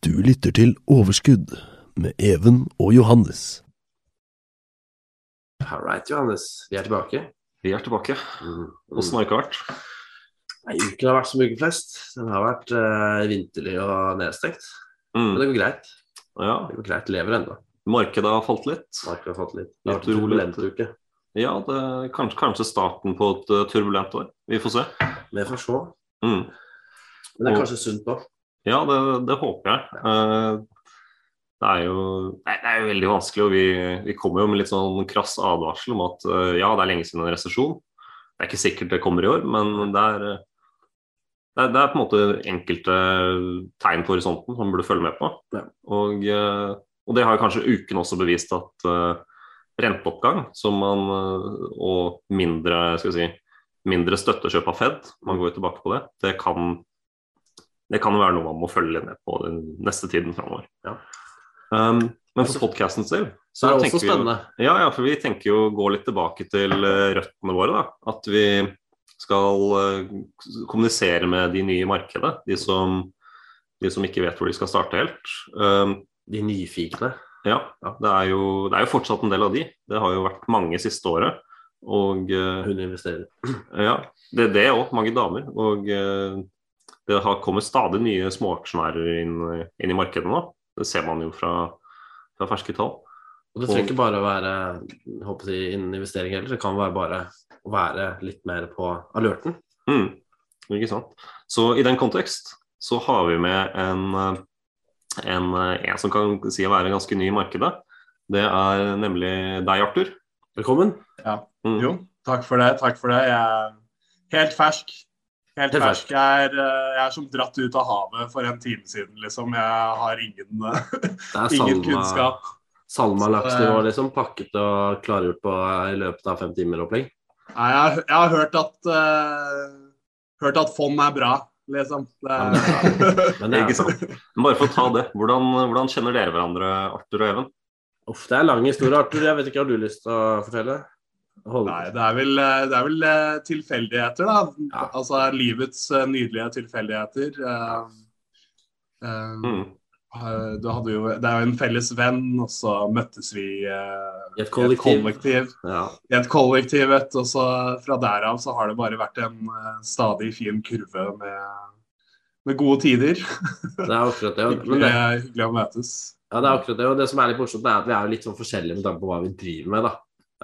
Du lytter til Overskudd med Even og Johannes. All right, Johannes. Vi er tilbake. Vi er tilbake. Åssen har uka vært? Nei, Uken har vært som ukeflest. Den har vært uh, vinterlig og nedstengt. Mm. Men det går greit. Ja, Det går greit, Lever ennå. markedet har falt litt. Markedet har falt litt. Det har vært en turbulent uke. Ja, det er kanskje, kanskje starten på et eh, turbulent år. Vi får se. Vi får se. Mm. Men det er kanskje sunt òg. Ja, det, det håper jeg. Eh, det, er jo, nei, det er jo veldig vanskelig, og vi, vi kommer jo med litt sånn krass advarsel om at eh, ja, det er lenge siden en resesjon. Det er ikke sikkert det kommer i år, men det er, eh, det er, det er på en måte enkelte tegn på horisonten som man burde følge med på. Ja. Og, og det har jo kanskje uken også bevist at renteoppgang som man, og mindre, skal vi si, mindre støttekjøp av Fed, man går jo tilbake på det, det kan det kan jo være noe man må følge ned med på den neste tiden framover. Ja. Um, men for podkasten selv Så er det er også vi spennende. ja, ja, for vi tenker jo å gå litt tilbake til eh, røttene våre. da. At vi skal eh, kommunisere med de nye i markedet. De som, de som ikke vet hvor de skal starte helt. Um, De nyfikne. ja, det er, jo, det er jo fortsatt en del av de. Det har jo vært mange siste året. Og eh, Hun investerer. ja, det er det òg. Mange damer. Og det har kommet stadig nye småaksjonærer inn, inn i markedet nå. Det ser man jo fra, fra ferske tall. Og det trenger ikke bare å være håper jeg, innen investering heller. Det kan være bare å være litt mer på alerten. Mm, ikke sant. Så i den kontekst så har vi med en, en, en som kan si å være ganske ny i markedet. Det er nemlig deg, Arthur. Velkommen. Mm. Jo, takk for det. Takk for det. Jeg er helt fersk. Helt fersk. Jeg er, eh, jeg er som dratt ut av havet for en time siden, liksom. Jeg har ingen, eh, Det er ingen Salma, kunnskap. Salma Så laks du har liksom pakket og klargjort på i løpet av fem timer opplegg. Nei, jeg, har- jeg har hørt at uh, Hørt at fond er bra, liksom. Det Ja, men det er, Ikke sant. Bare for å ta det, hvordan, hvordan kjenner dere hverandre, Arthur og Even? uff, det er lang historie, Arthur. Jeg vet ikke, har du lyst til å fortelle? Nei, det er vel, eh, det er vel eh, tilfeldigheter, da. Ja. Altså livets eh, nydelige tilfeldigheter. Eh, Mm. Du hadde jo, det er jo en felles venn, og så møttes vi uh, I et i kollektiv. kollektiv. Ja. i et kollektiv, vet og så fra derav så har det bare vært en stadig fin kurve med, med gode tider. Det er akkurat det. Hyggelig, det, hyggelig å møtes. ja, det er akkurat det. Og det som er litt morsomt, er at vi er litt sånn forskjellige med tanke på hva vi driver med, da.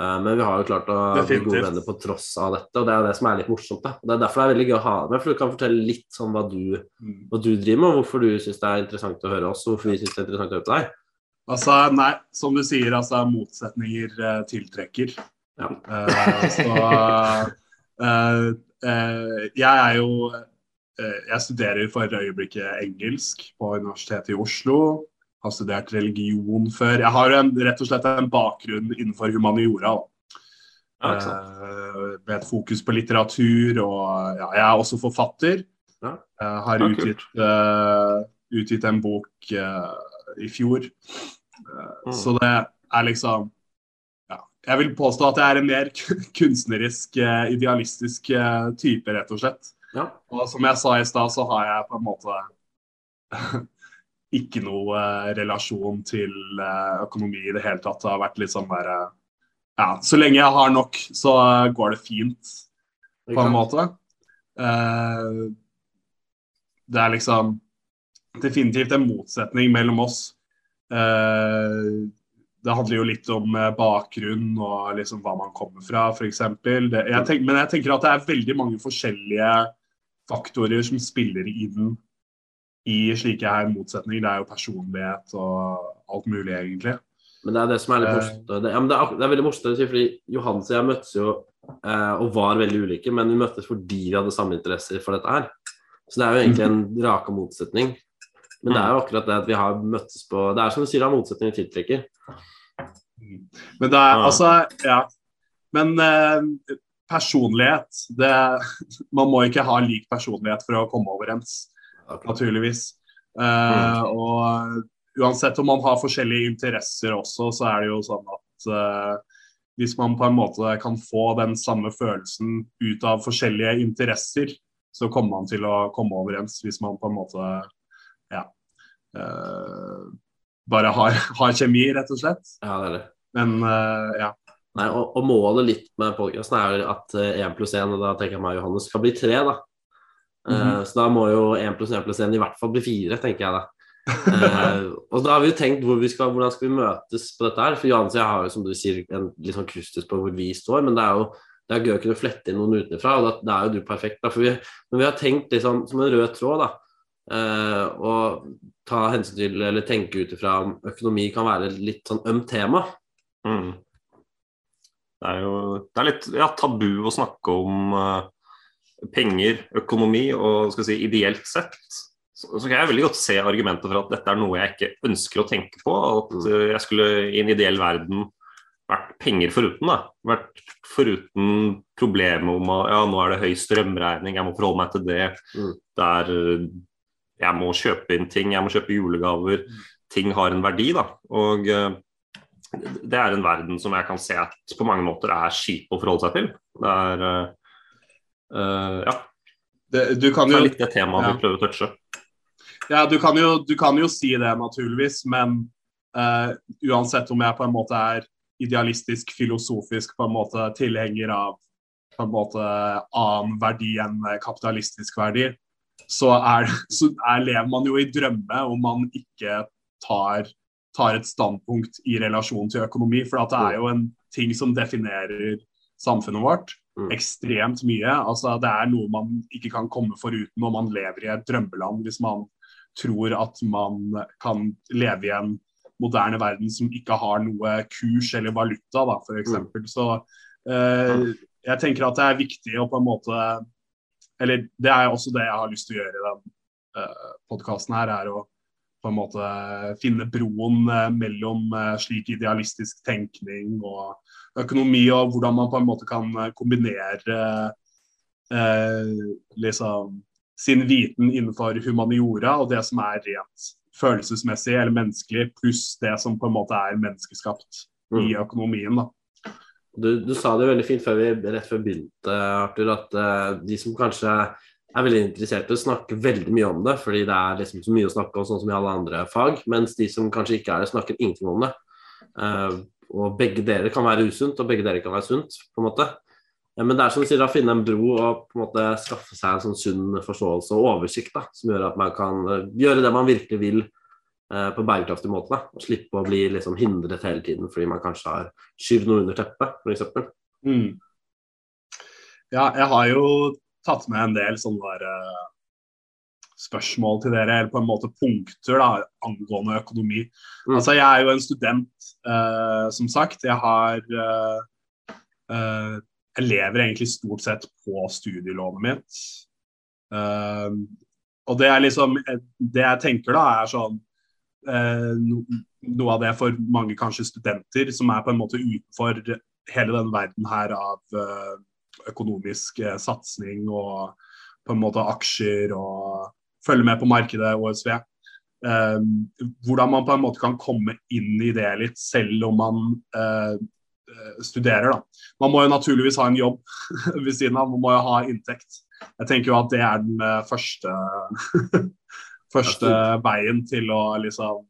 Eh, Men vi har jo klart å bli gode venner på tross av dette, og det er det som er litt morsomt. da. Det er derfor det er veldig gøy å ha deg med, for du kan fortelle litt sånn hva du, Mm. hva du driver med, og hvorfor du syns det er interessant å høre oss, og hvorfor vi syns det er interessant å høre på deg. Altså, nei, som du sier, altså motsetninger uh, tiltrekker. Ja. Uh, så uh, jeg er jo Jeg studerer for øyeblikket engelsk på Universitetet i Oslo. Har studert religion før. Jeg har en, rett og slett en bakgrunn innenfor humaniora. Ja. Eh, med et fokus på litteratur, og ja, jeg er også forfatter. Ja. Jeg har Ja, utgitt, uh, utgitt en bok uh, i fjor. Uh, Mm. Så det er liksom ja, Jeg vil påstå at jeg er en mer kunstnerisk, eh, idealistisk eh, type, rett og slett. Ja. Og som jeg sa i stad, så har jeg på en måte ikke noe eh, relasjon til eh, økonomi i det hele tatt. Det har vært litt sånn der eh, Ja, så lenge jeg har nok, så går det fint, på en måte. Det er liksom definitivt en motsetning mellom oss. Det handler jo litt om bakgrunn og liksom hva man kommer fra, f.eks. Men jeg tenker at det er veldig mange forskjellige faktorer som spiller inn i slike her motsetninger. Det er jo personlighet og alt mulig, egentlig. Men det er det som er litt Eh. morsomt. Det, ja, det, er, det er veldig morsomt fordi Johans og jeg møttes jo eh, og var veldig ulike, men vi møttes fordi vi hadde samme interesser for dette her. Så det er jo egentlig en raka motsetning. Men det er jo akkurat det at vi har møttes på Det er som du sier, det er motsetninger tiltrekker. Men det er altså Ja. Men eh, personlighet det, Man må ikke ha lik personlighet for å komme overens, naturligvis. Eh, Og uansett om man har forskjellige interesser også, så er det jo sånn at uh, hvis man på en måte kan få den samme følelsen ut av forskjellige interesser, så kommer man til å komme overens hvis man på en måte ja uh, bare har, har kjemi, rett og slett. Ja, det er det. Men ja. Nei, og, og målet litt med podkasten er at én pluss én, og da tenker jeg meg og Johannes, skal bli tre, da. Eh, Mhm. så da må jo 1 pluss 1 pluss 1 i hvert fall bli 4, tenker jeg da. uh, og da har vi jo tenkt hvor vi skal, hvordan skal vi møtes på dette her. For Johannes og jeg har jo, som du sier, en litt sånn krustus på hvor vi står, men det er jo det er gøy å kunne flette inn noen utenfra, og da, er jo du perfekt. da, for vi, Men vi har tenkt liksom som en rød tråd, da. og ta hensyn til, eller tenke ut ifra om økonomi kan være et litt sånn ømt tema. Mm. Det er jo det er litt ja, tabu å snakke om eh, penger, økonomi og skal si, ideelt sett. Så, så kan jeg veldig godt se argumentet for at dette er noe jeg ikke ønsker å tenke på. At eh, jeg skulle i en ideell verden vært penger foruten. da, Vært foruten problemet om at ja, nå er det høy strømregning, jeg må forholde meg til det. Mm. Der eh, jeg må kjøpe inn ting, jeg må kjøpe julegaver. Ting har en verdi, da. Og eh, det er en verden som jeg kan se at på mange måter er kjip å forholde seg til. Det er eh, eh, ja, Det, du, kan det jo, er litt det temaet Ja. vi prøver å touche. ja, du, kan jo, du kan jo si det, naturligvis, men uh, uansett om jeg på en måte er idealistisk, filosofisk på en måte tilhenger av på en måte annen verdi enn kapitalistisk verdi, så, er, så er, lever man jo i drømme om man ikke tar, tar et standpunkt i relasjon til økonomi. For at det er jo en ting som definerer samfunnet vårt. Ekstremt mye. Altså, det er noe man ikke kan komme foruten når man lever i et drømmeland. Hvis man tror at man kan leve i en moderne verden som ikke har noe kurs eller valuta, da, for Mm. Så eh, jeg tenker at det er viktig å på en måte Eller det er også det jeg har lyst til å gjøre i den uh, podkasten her, er å på en måte finne broen eh, mellom eh, slik idealistisk tenkning og økonomi, og hvordan man på en måte kan eh, kombinere eh, liksom sin viten innenfor humaniora og det som er rent følelsesmessig eller menneskelig, pluss det som på en måte er menneskeskapt i Mm. økonomien. da. Du, du sa det veldig fint før vi, rett før begynte, Arthur, at uh, de som kanskje er veldig interessert i å snakke veldig mye om det, fordi det er liksom så mye å snakke om, sånn som i alle andre fag. Mens de som kanskje ikke er det, snakker ingenting om det. Uh, og begge dere kan være usunt, og begge dere kan være sunt, på en måte. Eh, men det er som du sier, å finne en bro og på en måte skaffe seg en sånn sunn forståelse og oversikt da, som gjør at man kan eh, gjøre det man virkelig vil på bærekraftig måte. Da, og slippe å bli liksom hindret hele tiden fordi man kanskje har skyvd noe under teppet, f.eks. Mm. Ja, jeg har jo tatt med en del sånne der, eh, spørsmål til dere, eller på en måte punkter da, angående økonomi. Mm. Altså, Jeg er jo en student, uh, som sagt. Jeg har uh, uh, Jeg lever egentlig stort sett på studielånet mitt. Og det er liksom Det jeg tenker da, er sånn no, Noe av det for mange kanskje studenter som er på en måte utenfor hele den verden her av økonomisk eh, satsing og på en måte aksjer og følge med på markedet, OSV. Eh, hvordan man på en måte kan komme inn i det litt, selv om man eh, eh, studerer. da. Man må jo naturligvis ha en jobb ved siden av, man må jo ha inntekt. Jeg tenker jo at det er den eh, første, første veien til å liksom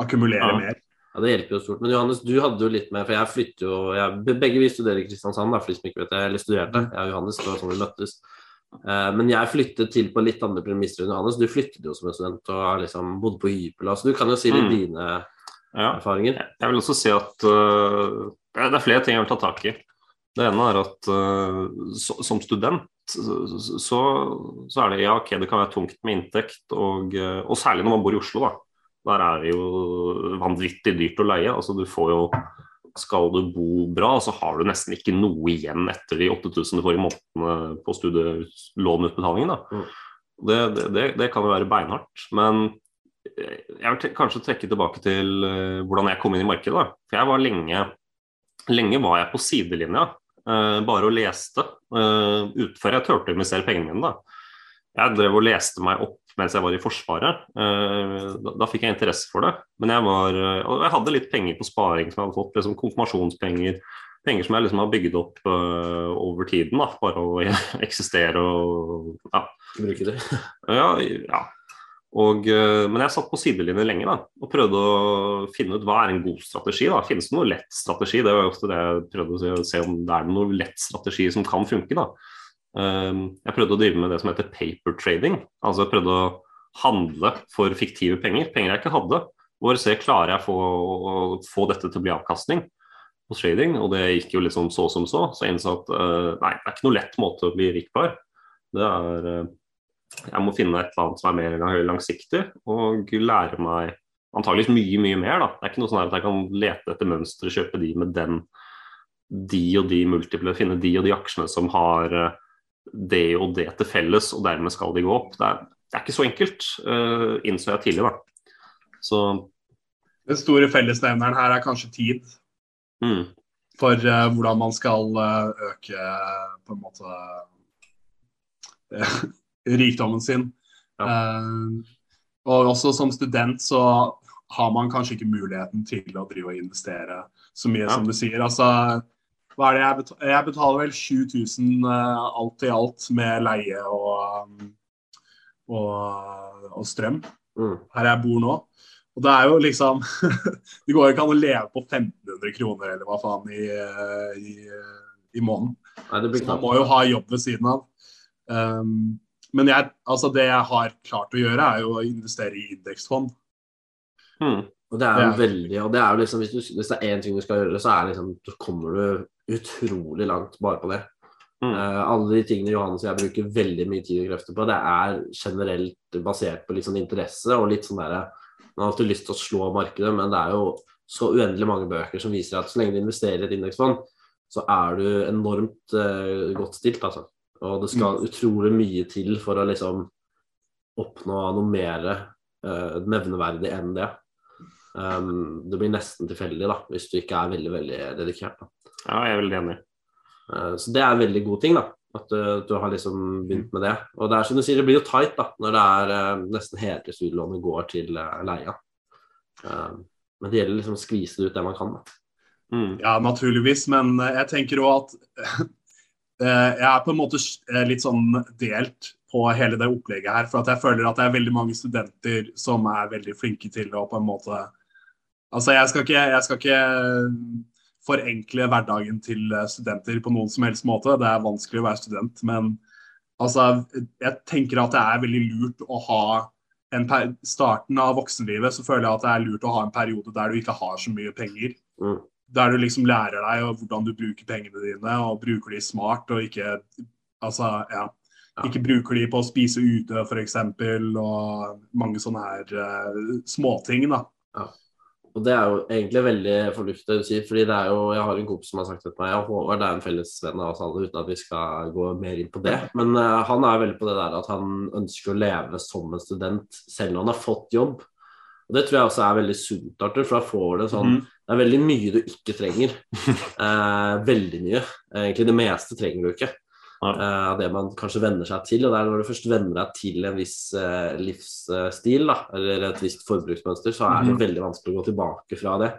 akkumulere Ja. mer. Ja, Det hjelper jo stort. Men Johannes, du hadde jo litt med For jeg flytter jo jeg, Begge vi studerer i Kristiansand, da, for de som ikke vet det. Eller studerte. Jeg og Johannes, det var sånn vi møttes. Eh, men jeg flyttet til på litt andre premisser enn Johannes. Du flyttet jo som en student og har liksom bodd på hybel. Så du kan jo si litt Mm. dine Ja. erfaringer. Jeg vil også si at uh, det er flere ting jeg vil ta tak i. Det ene er at uh, så, som student så, så er det ja, ok, det kan være tungt med inntekt, og, øh, og særlig når man bor i Oslo. da. Der er det jo vanvittig dyrt å leie. altså du får jo Skal du bo bra, så har du nesten ikke noe igjen etter de 8000 du får i månedene på studielånutbetalingen. da. Mm. Det, det, det, kan jo være beinhardt. Men eh, jeg vil kanskje trekke tilbake til eh, hvordan jeg kom inn i markedet. da. For jeg var lenge Lenge var jeg på sidelinja, eh, bare og leste, uh, ut før jeg turte å investere pengene mine. da. Jeg drev og leste meg opp mens jeg var i Forsvaret. eh, da, da fikk jeg interesse for det. Men jeg var eh, Og jeg hadde litt penger på sparing som jeg hadde fått, liksom konfirmasjonspenger. Penger som jeg liksom har bygd opp uh, over tiden, da, bare å eksistere og ja, Bruke det. ja, ja. Og, men jeg satt på sidelinjen lenge da, og prøvde å finne ut hva er en god strategi. da. Finnes det noe lett strategi? Det var jo ofte det jeg prøvde å se, se om det er noe lett strategi som kan funke. da. Eh, Jeg prøvde å drive med det som heter paper trading. Altså jeg prøvde å handle for fiktive penger. Penger jeg ikke hadde. Hvor se klarer jeg få, å få dette til å bli avkastning hos trading. Og det gikk jo sånn så som så. Så jeg innså at eh, nei, det er ikke noe lett måte å bli rik på her. Det er eh, jeg må finne et eller annet som er mer langsiktig, og lære meg antageligvis mye mye mer. da. Det er ikke noe sånn at jeg kan lete etter mønstre, kjøpe de med den, de og de multiple, finne de og de aksjene som har eh, det og det til felles, og dermed skal de gå opp. Det er, det er ikke så enkelt, uh, innså jeg tidligere. Så Den store fellesnevneren her er kanskje tid mm, for uh, hvordan man skal uh, øke på en måte rikdommen sin. Ja. Og også som student så har man kanskje ikke muligheten til å drive og investere så mye Ja. som du sier. Altså, hva er det jeg, betaler? jeg betaler vel 7000 uh, alt i alt med leie og, um, og, og strøm Mm. her jeg bor nå. Og det er jo liksom Det går jo ikke an å leve på 1500 kroner eller hva faen i, eh, i, i måneden. Nei, Så man må jo ha jobb ved siden av. Um, men jeg, altså det jeg har klart å gjøre, er jo å investere i indeksfond. Hmm. Og det er jo veldig Og det er jo liksom hvis, du, hvis det er én ting du skal gjøre, så er liksom Så kommer du utrolig langt bare på det. mm. Uh, alle de tingene Johannes og jeg bruker veldig mye tid og krefter på, det er generelt basert på litt sånn interesse og litt sånn derre Man har alltid lyst til å slå markedet, men det er jo så uendelig mange bøker som viser at så lenge du investerer i et indeksfond, så er du enormt uh, godt stilt, altså. Og det skal utrolig mye til for å liksom oppnå noe mer uh, nevneverdig enn det. Um, det blir nesten tilfeldig da, hvis du ikke er veldig veldig dedikert. Da. Ja, jeg er veldig enig. Eh, så det er en veldig god ting, da. At du, du har liksom begynt med det. Og det er som du sier, det blir jo tight da, når det er eh, nesten hele studielånet går til eh, leia. Eh, men det gjelder liksom å skvise det ut det man kan. da. Mm. Ja, naturligvis, men eh, jeg tenker òg at eh, jeg er på en måte eh, litt sånn delt på hele det opplegget her. For at jeg føler at det er veldig mange studenter som er veldig flinke til å på en måte Altså, jeg skal ikke, jeg skal ikke forenkle hverdagen til eh, studenter på noen som helst måte. Det er vanskelig å være student, men altså, jeg tenker at det er veldig lurt å ha en starten av voksenlivet så føler jeg at det er lurt å ha en periode der du ikke har så mye penger. Mm. Der du liksom lærer deg hvordan du bruker pengene dine, og bruker de smart, og ikke altså, ja, Ja. ikke bruker de på å spise ute f.eks. og mange sånne her uh, småting. da. Og det er jo egentlig veldig fornuftig å si, fordi det er jo, jeg har en kompis som har sagt til meg, og Håvard det er en fellesvenn av oss alle, uten at vi skal gå mer inn på det. Men uh, han er veldig på det der at han ønsker å leve som en student, selv når han har fått jobb. Og Det tror jeg også er veldig sunt, Arthur, for da får du sånn mm. Det er veldig mye du ikke trenger. Uh, veldig mye. Egentlig det meste trenger du ikke. Av det man kanskje venner seg til. Og det er når du først venner deg til en viss uh, livsstil, da, eller et visst forbruksmønster, så er det Mhm. veldig vanskelig å gå tilbake fra det.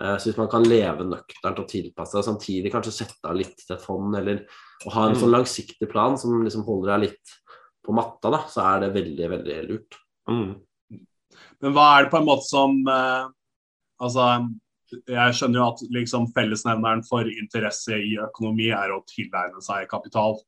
Uh, Så hvis man kan leve nøkternt og tilpasse seg, samtidig kanskje sette av litt til et fond, eller ha en sånn langsiktig plan som liksom holder deg litt på matta, da, så er det veldig, veldig lurt. Mm. Men hva er det på en måte som Altså, jeg skjønner jo at liksom fellesnevneren for interesse i økonomi er å tilegne seg kapital.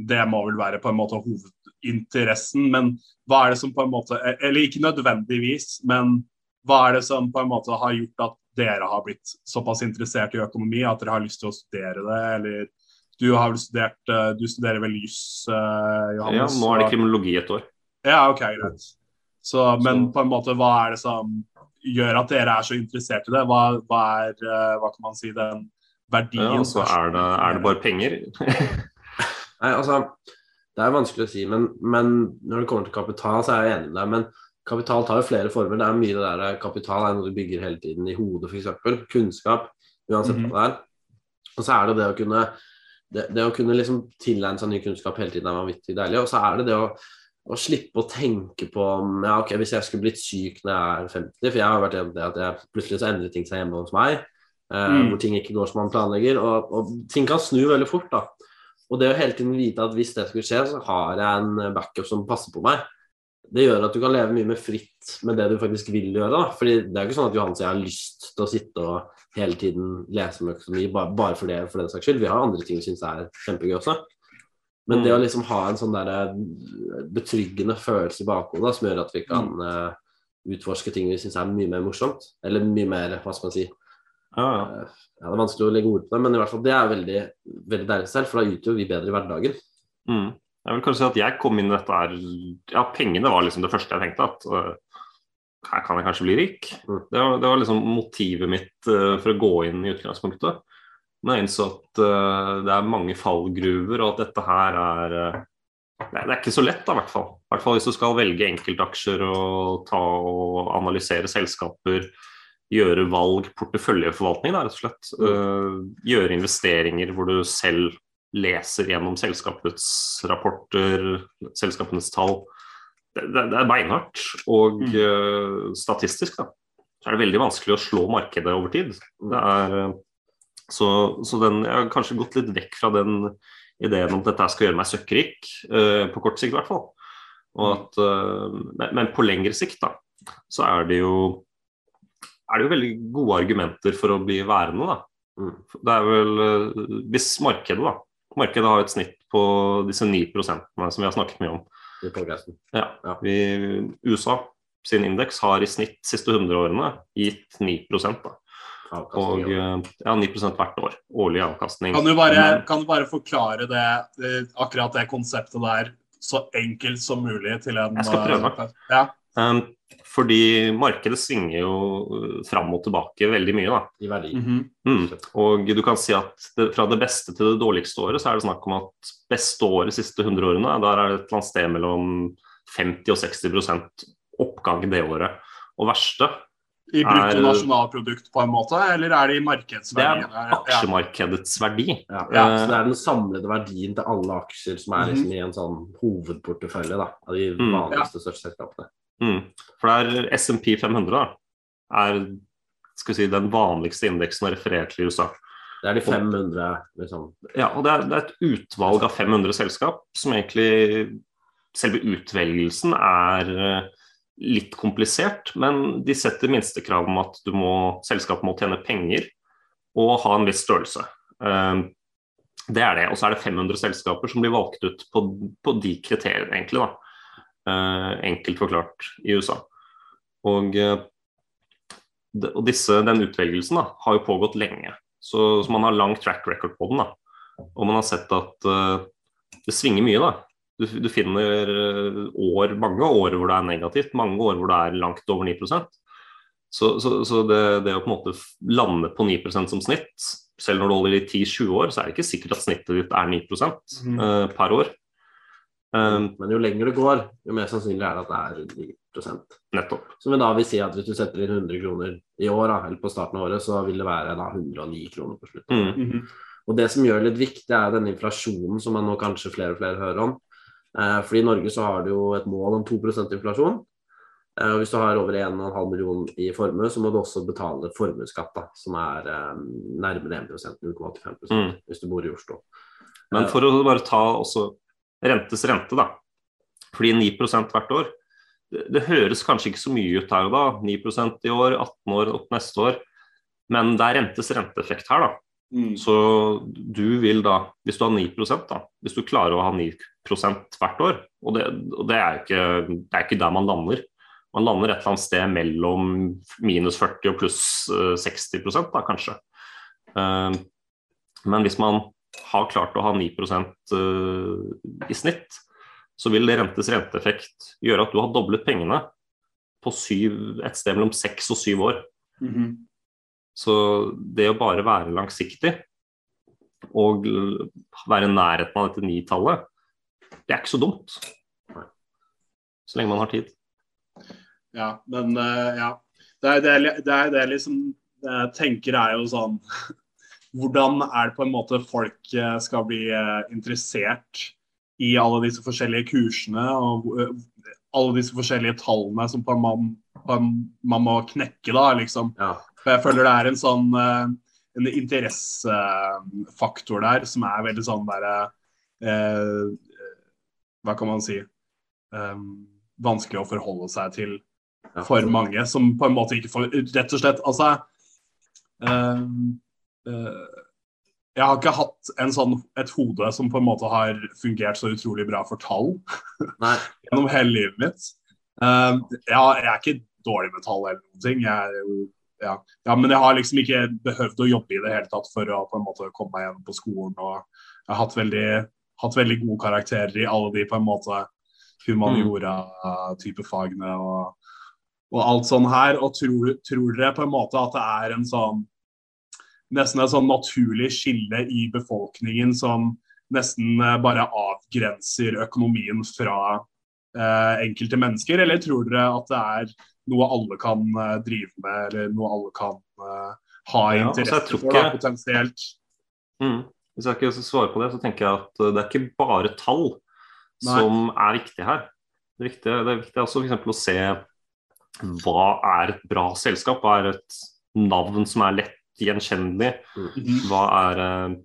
det må vel være på en måte hovedinteressen. Men hva er det som på en måte Eller ikke nødvendigvis, men hva er det som på en måte har gjort at dere har blitt såpass interessert i økonomi at dere har lyst til å studere det? Eller du har vel studert eh, Du studerer vel juss, eh, Johannes? Ja, nå er det kriminologi et år. Ja, OK, greit. Så, men på en måte, hva er det som gjør at dere er så interessert i det? Hva, hva er, eh, hva kan man si, den verdien? Ja, altså, er det, er det bare penger. Nei, altså, det er vanskelig å si, men, men, når det kommer til kapital, så er jeg enig med deg. Men kapital tar jo flere former. Det er mye det der Kapital er noe du bygger hele tiden i hodet, f.eks. Kunnskap, uansett mm -hmm. hva det er. Og så er det det å kunne det, det å kunne liksom tilegne seg ny kunnskap hele tiden er vanvittig deilig. Og så er det det å, å slippe å tenke på om ja, ok, hvis jeg skulle blitt syk når jeg er 50 For jeg har vært gjennom det at jeg, plutselig så endrer ting seg hjemme hos meg. Eh, mm. Hvor ting ikke går som man planlegger. Og, og ting kan snu veldig fort. da og det å hele tiden vite at hvis det skulle skje, så har jeg en backup som passer på meg, det gjør at du kan leve mye mer fritt med det du faktisk vil gjøre. Da. Fordi det er ikke sånn at Johannes og jeg har lyst til å sitte og hele tiden lese om økonomi bare, bare for, det, for den saks skyld. Vi har andre ting vi syns er kjempegøy også. Men det å mm. liksom ha en sånn der eh, betryggende følelse i bakhodet som gjør at vi kan uh, utforske ting vi syns er mye mer morsomt, eller mye mer, hva skal man si, ah. Eh, ja, Det er vanskelig å legge ord på det, men i hvert fall det er veldig, veldig deilig selv, for da utgjør vi bedre i hverdagen. Mm. Jeg vil kanskje si at jeg kom inn i dette her Ja, pengene var liksom det første jeg tenkte. at uh, her kan jeg kanskje bli rik. Mm. Det, var, det, var, liksom motivet mitt uh, for å gå inn i utgangspunktet. Men innså at uh, det er mange fallgruver, og at dette her er det er ikke så lett, da, i hvert fall. I hvert fall hvis du skal velge enkeltaksjer og ta og analysere selskaper gjøre valg, porteføljeforvaltning, da, rett og slett. Uh, gjøre investeringer hvor du selv leser gjennom selskapets rapporter, selskapenes tall. Det, det, det er beinhardt. Og uh, statistisk da, så er det veldig vanskelig å slå markedet over tid. Det er, uh, så, så den, jeg har kanskje gått litt vekk fra den ideen om at dette skal gjøre meg søkkrik, på kort sikt i hvert fall. At, men, men på lengre sikt da, så er det jo er det jo veldig gode argumenter for å bli værende. da. Mm. Det er vel uh, Hvis markedet da, markedet har et snitt på disse 9% som vi har snakket mye om. Ja, ja. Vi, USA sin indeks har i snitt de siste 100 årene gitt 9 da. Og ja, 9% hvert år. Årlig avkastning. Kan du, bare, kan du bare forklare det, akkurat det konseptet der så enkelt som mulig til en Jeg skal prøve. Ja. Um, fordi markedet svinger jo fram og tilbake veldig mye. da. I verdi. Mm -hmm. mm. Og du kan si at det, fra det beste til det dårligste året, så er det snakk om at beste året de siste 100 årene, der er det et eller annet sted mellom 50 og 60% oppgang det året. Og verste i bruttonasjonalprodukt på en måte, eller er det i markedsverdien? Det er aksjemarkedets verdi. Ja, ja, så Det er den samlede verdien til alle aksjer som er liksom i en sånn hovedportefølje da, av de mm. vanligste mm. største selskapene. Mm. For det er SMP 500 da, er skal si, den vanligste indeksen referert til i USA. Det er de 500 liksom. Ja, og det er, det er, et utvalg av 500 selskap som egentlig Selve utvelgelsen er eh, litt komplisert, men de setter minstekrav om at du må, selskapet må tjene penger og ha en viss størrelse. Eh, det er det. Og så er det 500 selskaper som blir valgt ut på, på de kriteriene, egentlig. da. Eh, enkelt forklart i USA. Og, eh, og disse, den utvelgelsen da, har jo pågått lenge, så, så, man har lang track record på den. da. Og man har sett at det svinger mye. da. Du, du, finner år, mange år hvor det er negativt, mange år hvor det er langt over 9 Så, så, så det, det, å på en måte lande på 9% som snitt, selv når du holder i 10-20 år, så er det ikke sikkert at snittet ditt er 9 mm. uh, per år. Um, Men jo lenger det går, jo mer sannsynlig er det at det er 9% Nettopp. Som da vil si at hvis du setter inn 100 kroner i år, da, eller på starten av året, så vil det være da 109 kroner på slutten. Mm -hmm. Og det som gjør det litt viktig, er denne inflasjonen som man nå kanskje flere og flere hører om. Eh, fordi i Norge så har du jo et mål om 2 inflasjon. Eh, og hvis du har over 1,5 million i formue, så må du også betale formuesskatt, som er eh, nærmere 1 0,85 mm. hvis du bor i Oslo. Men for å bare ta også rentes rente, da. Fordi 9% hvert år, det, det, høres kanskje ikke så mye ut her da. 9% i år, 18 år opp neste år. Men det er rentes renteeffekt her, da. Mm. Så du vil da, hvis du har 9% da, hvis du klarer å ha 9% hvert år, og det, og det, er, ikke, ikke der man lander. Man lander et eller annet sted mellom minus 40 og pluss eh, 60 da, kanskje. Eh, men hvis man har klart å ha 9 eh, i snitt, så vil det rentes renteeffekt gjøre at du har doblet pengene på syv, et sted mellom seks og syv år. Mhm. Så det å bare være langsiktig og være i nærheten av dette nitallet, det er ikke så dumt. Så lenge man har tid. Ja, men eh, ja. Det er det, det, er det liksom jeg tenker er jo sånn Hvordan er det på en måte folk eh, skal bli eh, interessert i alle disse forskjellige kursene og alle disse forskjellige tallene som man, man må knekke, da, liksom. Ja. Jeg føler det er en sånn eh, en interessefaktor der som er veldig sånn derre eh, Hva kan man si eh, Vanskelig å forholde seg til for mange, som på en måte ikke får Rett og slett, altså eh, eh, Jeg har ikke hatt en sånn, et hode som på en måte har fungert så utrolig bra for tall gjennom hele livet mitt. Eh, jeg, jeg er ikke dårlig med tall eller noen ting. Jeg er jo ja. ja, men jeg har liksom ikke behøvd å jobbe i det hele tatt for å på en måte komme meg gjennom på skolen. og Jeg har hatt veldig, hatt veldig gode karakterer i alle de på en måte humaniora-type fagene og, og alt sånn her. Og tror, tror dere på en måte at det er en sånn nesten et sånn naturlig skille i befolkningen som nesten eh, bare avgrenser økonomien fra eh, enkelte mennesker, eller tror dere at det er noe alle kan eh, drive med, eller noe alle kan eh, ha Ja, altså, interesse for, da, potensielt? Mm. Hvis jeg ikke skal svare på det, så tenker jeg at uh, det er ikke bare tall Nei. som er viktig her. Det er viktig, det er viktig også for å se hva er et bra selskap, hva er et navn som er lett gjenkjennelig, Mhm. hva er, eh,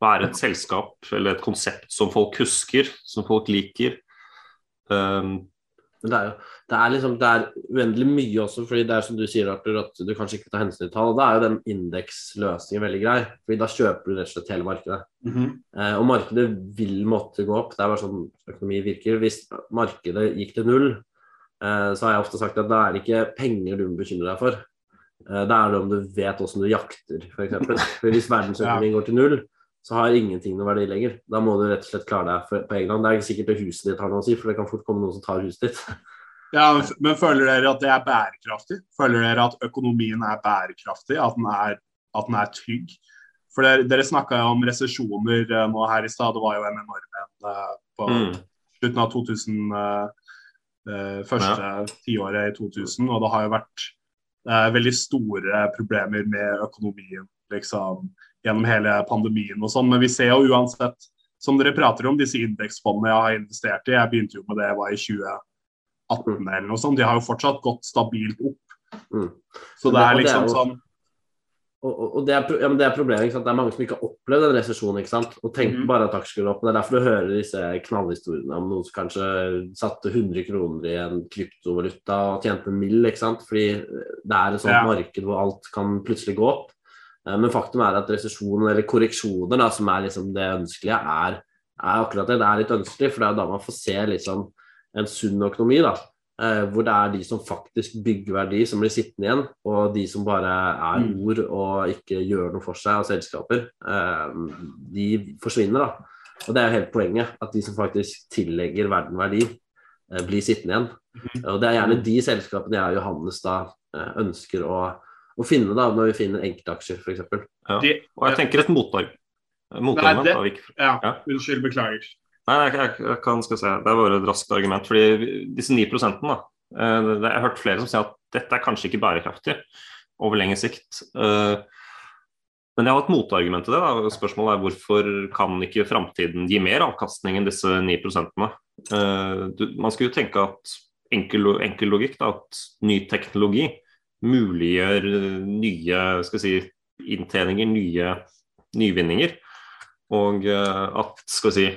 hva er et selskap eller et konsept som folk husker, som folk liker. Um, Men det er jo det er liksom, det er uendelig mye også, fordi det er som du sier, Arthur, at du kanskje ikke tar hensyn til tall. og Da er jo den indeksløsningen veldig grei, fordi da kjøper du rett og slett hele markedet. Mhm. Eh, og markedet vil måtte gå opp. Det er bare sånn økonomi virker. Hvis markedet gikk til null, eh, så har jeg ofte sagt at da er det ikke penger du må bekymre deg for. Eh, da er det om du vet hvordan du jakter, f.eks. Hvis verdensøkonomien går til null, så har ingenting noe verdi lenger. Da må du rett og slett klare deg for, på egen hånd. Det er ikke sikkert det huset ditt har noe å si, for det kan fort komme noen som tar huset ditt. Ja, men føler dere at det er bærekraftig? Føler dere at økonomien er bærekraftig? At den er, at den er trygg? For dere, dere snakka om resesjoner eh, nå her i stad. Det var jo en enorm en eh, på mm. slutten av 2000, eh, første første tiåret i 2000. Og det har jo vært eh, veldig store problemer med økonomien liksom, gjennom hele pandemien og sånn. Men vi ser jo uansett, som dere prater om, disse indeksfondene jeg har investert i. Jeg begynte jo med det var i 2018 eller noe sånt. De har jo fortsatt gått stabilt opp. Mm. Så det det- er det er liksom jo- sånn Og, og, og det, er, ja, det er problemet. Det er mange som ikke har opplevd en resesjon. Og tenker mm. bare at aksjer går opp. Det er derfor du hører disse knallhistoriene om noen som kanskje satte 100 kroner i en kryptovaluta og tjente en mill. ikke sant? Fordi det er et sånt Ja. marked hvor alt kan plutselig gå opp. Eh, Men faktum er at resesjon eller korreksjoner, da, som er liksom det ønskelige, er, er akkurat det. Det er litt ønskelig, for det er da man får se liksom en sunn økonomi. da, eh, Hvor det er de som faktisk bygger verdi, som blir sittende igjen, og de som bare er Mm. ord og ikke gjør noe for seg av selskaper, eh, de forsvinner. da. Og Det er jo helt poenget, at de som faktisk tillegger verden verdi, blir sittende igjen. Mhm. Og Det er gjerne de selskapene jeg og Johannes da ønsker å, å finne da, når vi finner enkeltaksjer, f.eks. Ja. Og jeg tenker et motarg motargument. det- vi ikke- ja, Ja. Unnskyld, beklager. Nei, jeg, jeg, jeg kan skal se. Det er bare et raskt argument. fordi disse 9% da, eh, det, Jeg har hørt flere som sier at dette er kanskje ikke bærekraftig over lengre sikt. Eh, Men jeg har et motargument til det. da, Spørsmålet er hvorfor kan ikke framtiden gi mer avkastning enn disse 9 Eh, Man skulle jo tenke at enkel, enkel logikk, da, at ny teknologi muliggjør eh, nye skal si, inntjeninger, nye nyvinninger. Og eh, at skal si,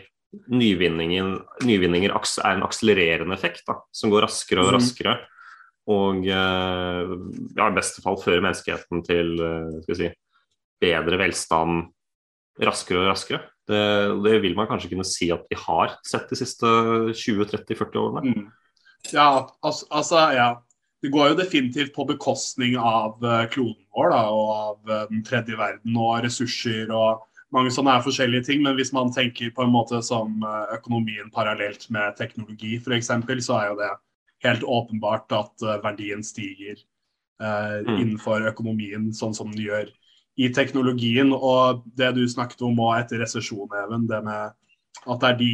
nyvinninger er en akselererende effekt da, som går raskere og Mhm. raskere. Og eh, ja, i beste fall fører menneskeheten til skal si, bedre velstand raskere og raskere. Det, det, vil man kanskje kunne si at vi har sett de siste 20-30-40 årene. Mm. Ja, altså, ja. Det går jo definitivt på bekostning av uh, kloden vår da, og av uh, den tredje verden og ressurser og mange sånne er forskjellige ting. Men hvis man tenker på en måte som uh, økonomien parallelt med teknologi f.eks., så er jo det helt åpenbart at verdien stiger mm. innenfor økonomien sånn som den gjør i teknologien. Og det du snakket om òg etter resesjonen, Even, det med at det er de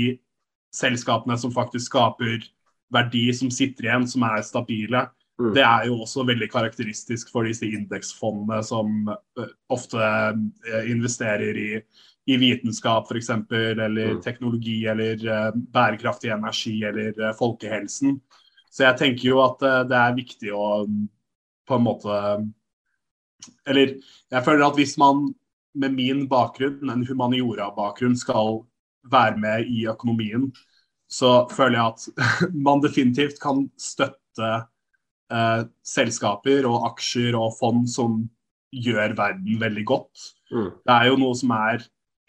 selskapene som faktisk skaper verdi, som sitter igjen, som er stabile. Mm. Det er jo også veldig karakteristisk for disse indeksfondene som uh, ofte uh, investerer i, i vitenskap f.eks., eller mm. teknologi, eller uh, bærekraftig energi, eller folkehelsen. Så jeg tenker jo at det er viktig å på en måte eller jeg føler at hvis man med min bakgrunn, en humaniora-bakgrunn, skal være med i økonomien, så føler jeg at man definitivt kan støtte eh, selskaper og aksjer og fond som gjør verden veldig godt. Mm. Det er jo noe som er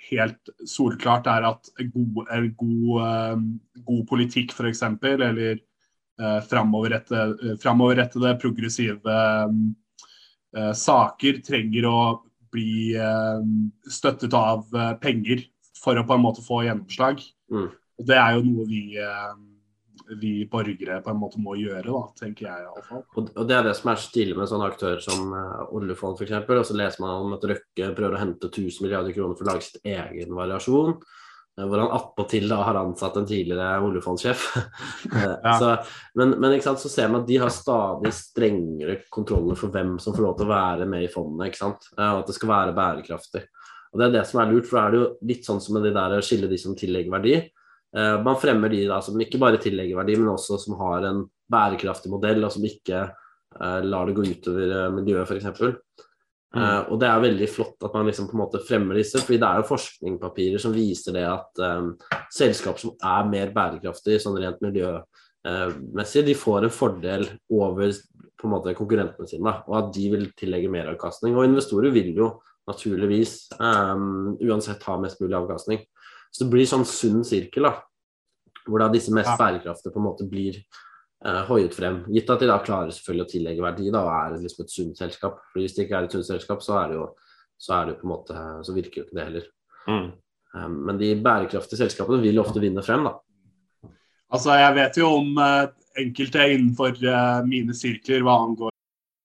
helt solklart, er at god, god, eh, god politikk f.eks., eller eh, framoverrettede, progressive um, uh, saker trenger å bli støttet av penger for å på en måte få gjennomslag. Mm. Og Det er jo noe vi, vi, borgere på en måte må gjøre, da, tenker jeg iallfall. Og, og det er det som er stille med sånne aktører som oljefond f.eks. Og så leser man om at Røkke prøver å hente 1000 milliarder kroner for å lage sitt egen variasjon. Eh, hvor han attpåtil har ansatt en tidligere oljefondsjef. Eh, ja. men, men så ser man at de har stadig strengere kontroller for hvem som får lov til å være med i fondene. sant? og at det skal være bærekraftig. Og Det er det som er lurt, for da er det jo litt sånn som med de der å skille de som tillegger verdi. Man fremmer de da som ikke bare tillegger verdi, men også som har en bærekraftig modell, og som ikke lar det gå utover miljøet, f.eks. Mm. Uh, og det er veldig flott at man liksom på en måte fremmer disse, fordi det er jo forskningspapirer som viser det at um, selskap som er mer bærekraftige sånn rent miljømessig, de får en fordel over på en måte konkurrentene sine, da, og at de vil tillegge mer avkastning. Og investorer vil jo naturligvis um, uansett ha mest mulig avkastning. Så det blir sånn sunn sirkel, da, hvor da disse mest bærekraftige på en måte blir uh, hoiet frem. Gitt at de da klarer selvfølgelig å tillegge verdi da, og er liksom et sunt selskap. For Hvis det ikke er et sunt selskap, så er det jo, så er det på en måte, så virker jo ikke det heller. Mm. Um, men de bærekraftige selskapene vil ofte vinne frem, da. Altså, Jeg vet jo om uh, enkelte innenfor uh, mine sirkler hva angår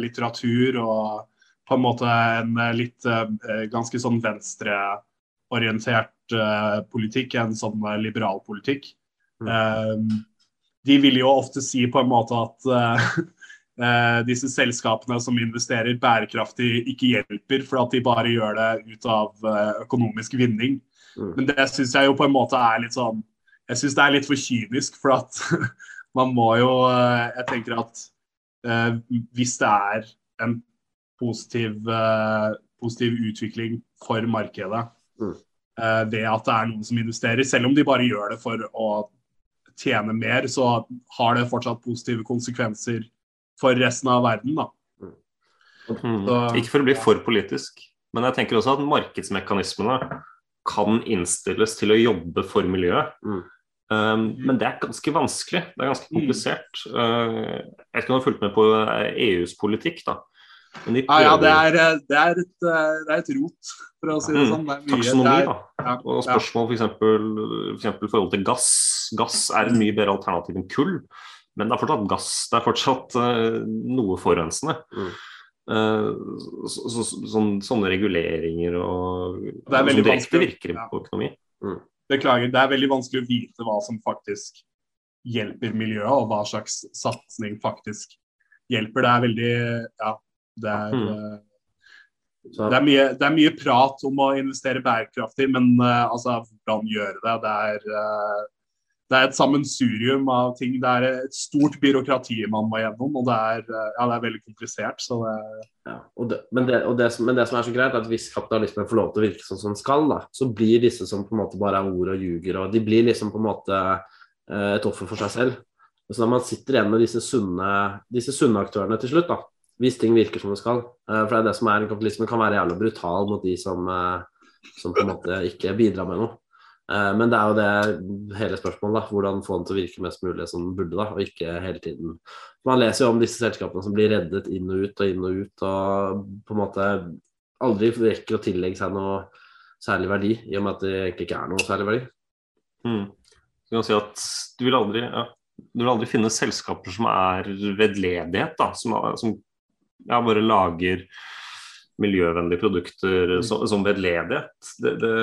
Litteratur og på en måte en eh, litt eh, ganske sånn venstreorientert politikk, en sånn liberal politikk. Mm. De vil jo ofte si på en måte at disse selskapene som investerer bærekraftig, ikke hjelper, for at de bare gjør det ut av økonomisk vinning. Mm. Men det syns jeg jo på en måte er litt sånn Jeg syns det er litt for kynisk, for at man må jo Jeg tenker at eh, hvis det er en positiv, eh, positiv utvikling for markedet mm. eh, ved at det er noen som investerer. Selv om de bare gjør det for å tjene mer, så har det fortsatt positive konsekvenser for resten av verden. da. Mm. Så, Ikke for å bli for politisk, men jeg tenker også at markedsmekanismene kan innstilles til å jobbe for miljøet. Mm. Um, men det er ganske vanskelig. Det er ganske mm. komplisert. Uh, jeg vet ikke om du har fulgt med på EUs eh, e politikk. da. Men de Ja, ja, det er, det er, et, eh, det er et rot, for å si det Mm, sånn. Det mye- taksonomi, er- da. Og spørsmål f.eks. For forhold til gass. Gass er et mye bedre alternativ enn kull, men det er fortsatt gass. Det er fortsatt uh, noe forurensende. Mm. Uh, så, så, så, sånne reguleringer og Det er veldig som direkte vanskelig. virker Ja. på økonomi. Beklager, det er veldig vanskelig å vite hva som faktisk hjelper miljøet, og hva slags satsing faktisk hjelper. Det er veldig Ja, det er, Mm. eh, det er, mye, det er mye prat om å investere bærekraftig, men uh, altså, hvordan gjøre det? Det er, eh, det er et sammensurium av ting. Det er et stort byråkrati man må gjennom, og det er, eh, ja, det er veldig komplisert. Så det, ja, og det, men, det, og som- men det som er så greit, er at hvis kapitalismen får lov til å virke sånn som den skal, da, så blir disse som på en måte bare er ord og ljuger, og de blir liksom på en måte eh, et offer for seg selv. Så når man sitter igjen med disse sunne, disse sunne aktørene til slutt, da, hvis ting virker som det skal. Eh, for det er det som er kapitalismen kan være jævla brutal mot de som, som på en måte ikke bidrar med noe. Eh, Men det er jo det hele spørsmålet, da. Hvordan få den til å virke mest mulig som den burde, da, og ikke hele tiden Man leser jo om disse selskapene som blir reddet inn og ut og inn og ut, og på en måte aldri rekker å tillegge seg noe særlig verdi, i og med at det egentlig ikke er noe særlig verdi. Mm. Du kan si at du vil aldri, ja, du vil aldri finne selskaper som er vedledighet, da, som, som ja, bare lager miljøvennlige produkter som, som vedledighet. Det, det,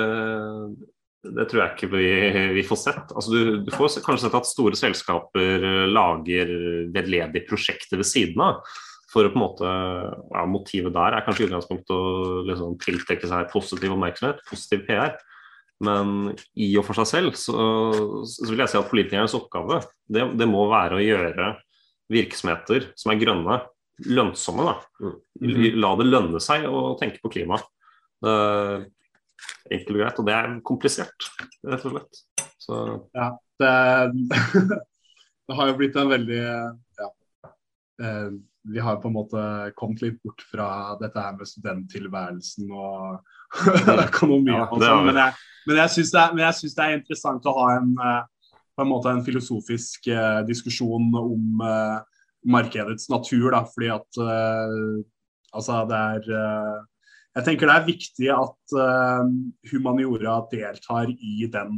det tror jeg ikke vi, vi får sett. Altså, du, du får kanskje sett at store selskaper lager vedledige prosjekter ved siden av. For å på en måte, ja, Motivet der er kanskje i utgangspunktet å liksom, tiltrekke seg positiv oppmerksomhet, positiv PR. Men i og for seg selv så, så vil jeg si at politikernes oppgave det, det må være å gjøre virksomheter som er grønne, lønnsomme. da. La det lønne seg å tenke på klima. Det enkelt og greit, og det er komplisert, rett og slett. Så det, det har jo blitt en veldig ja, eh, Vi har på en måte kommet litt bort fra dette her med studenttilværelsen og økonomi. Ja, og vi. men, jeg, men jeg syns det, det er interessant å ha en, eh, på en, måte en filosofisk eh, diskusjon om eh, markedets natur. Da, fordi at eh, altså det er eh, Jeg tenker det er viktig at uh, humaniora deltar i den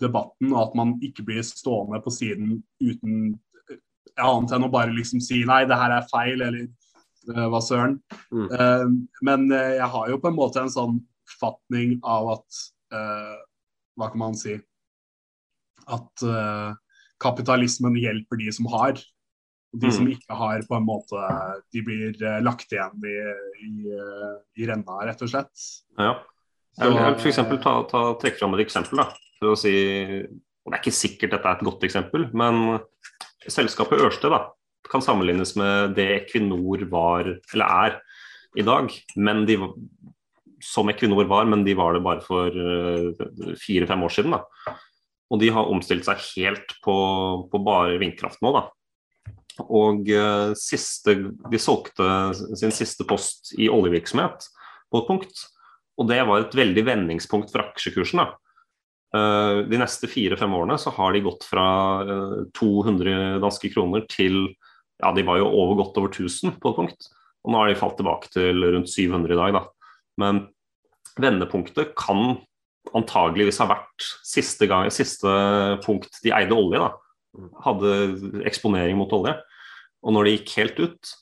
debatten, og at man ikke blir stående på siden uten eh, annet enn å bare liksom si nei, det her er feil, eller uh, hva søren. Mm. Uh, men jeg har jo på en måte en sånn oppfatning av at Hva kan man si? At kapitalismen hjelper de som har. De som Mm. ikke har, på en måte De blir eh, lagt igjen i, i, eh, i renna, rett og slett. ja. Jeg vil, jeg vil for eksempel ta, ta, trekke fram et eksempel. da, for å si, og Det er ikke sikkert dette er et godt eksempel, men selskapet Ørsted da, kan sammenlignes med det Equinor var, eller er, i dag. Men de, som Equinor var, men de var det bare for eh, fire-fem år siden. da. Og de har omstilt seg helt på, på bare vindkraft nå. da. Og eh, siste, de solgte sin siste post i oljevirksomhet på et punkt. Og det var et veldig vendingspunkt for aksjekursen. da. Eh, de neste fire-fem årene så har de gått fra eh, 200 danske kroner til ja, de var jo over godt over 1000 på et punkt. Og nå har de falt tilbake til rundt 700 i dag, da. Men vendepunktet kan antageligvis ha vært siste, gang, siste punkt de eide olje. da. Hadde eksponering mot olje. Og når det gikk helt ut,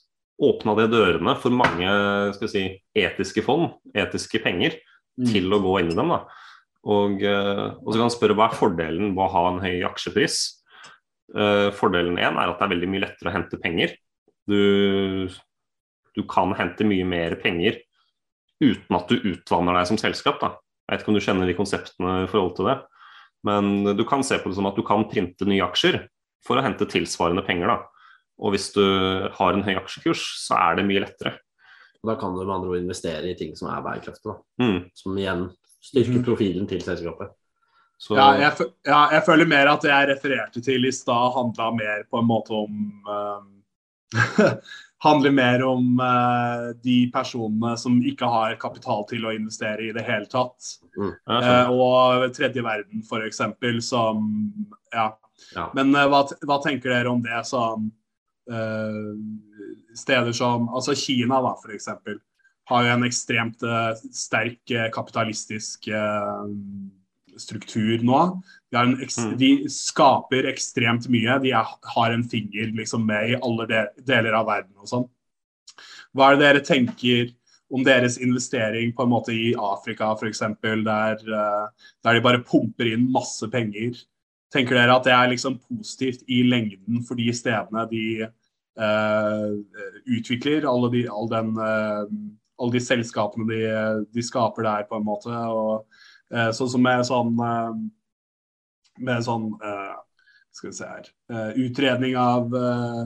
åpna det dørene for mange skal si, etiske fond, etiske penger, til å gå inn i dem. Og, eh, og så kan man spørre hva er fordelen ved å ha en høy aksjepris. Uh, fordelen én er at det er veldig mye lettere å hente penger. Du, du kan hente mye mer penger uten at du utvanner deg som selskap. da. Jeg vet ikke om du kjenner de konseptene i forhold til det. Men du kan se på det som at du kan printe nye aksjer for å hente tilsvarende penger. da. Og hvis du har en høy aksjekurs, så er det mye lettere. Og Da kan du med andre ord investere i ting som er bærekraftige, da. Mm. som igjen styrker mm. profilen til selskapet. Så, Ja, jeg, ja, jeg føler mer at det jeg refererte til i stad, handla mer på en måte om eh, Handler mer om eh, de personene som ikke har kapital til å investere i det hele tatt. Mm, Eh, og tredje verden, f.eks., som Ja. Ja. Men eh, hva, hva tenker dere om det som eh, steder som altså Kina, da, eksempel, har jo en ekstremt eh, sterk eh, kapitalistisk struktur nå. Mm. de skaper ekstremt mye. De er, har en finger liksom med i alle de, deler av verden og sånn. Hva er det dere tenker om deres investering på en måte i Afrika f.eks., der, eh, der de bare pumper inn masse penger? Tenker dere at det er liksom positivt i lengden for de stedene de uh, utvikler, alle, de, all den, uh, alle de selskapene de, de skaper der, på en måte? og uh, Sånn som med sånn med sånn uh, Skal vi se her uh, Utredning av eh,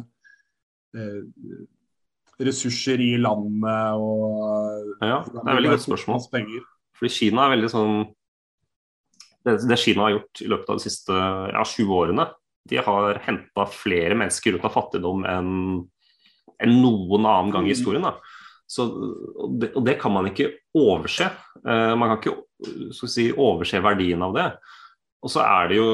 ressurser i landet og Ja, det er veldig godt spørsmål. Penger. Fordi Kina er veldig sånn det, det Kina har gjort i løpet av de siste ja, 20 årene, de har henta flere mennesker ut av fattigdom enn enn noen annen gang i historien. Da. Så, og, det, og det kan man ikke overse. Uh, man kan ikke si, overse verdien av det. Og så er det jo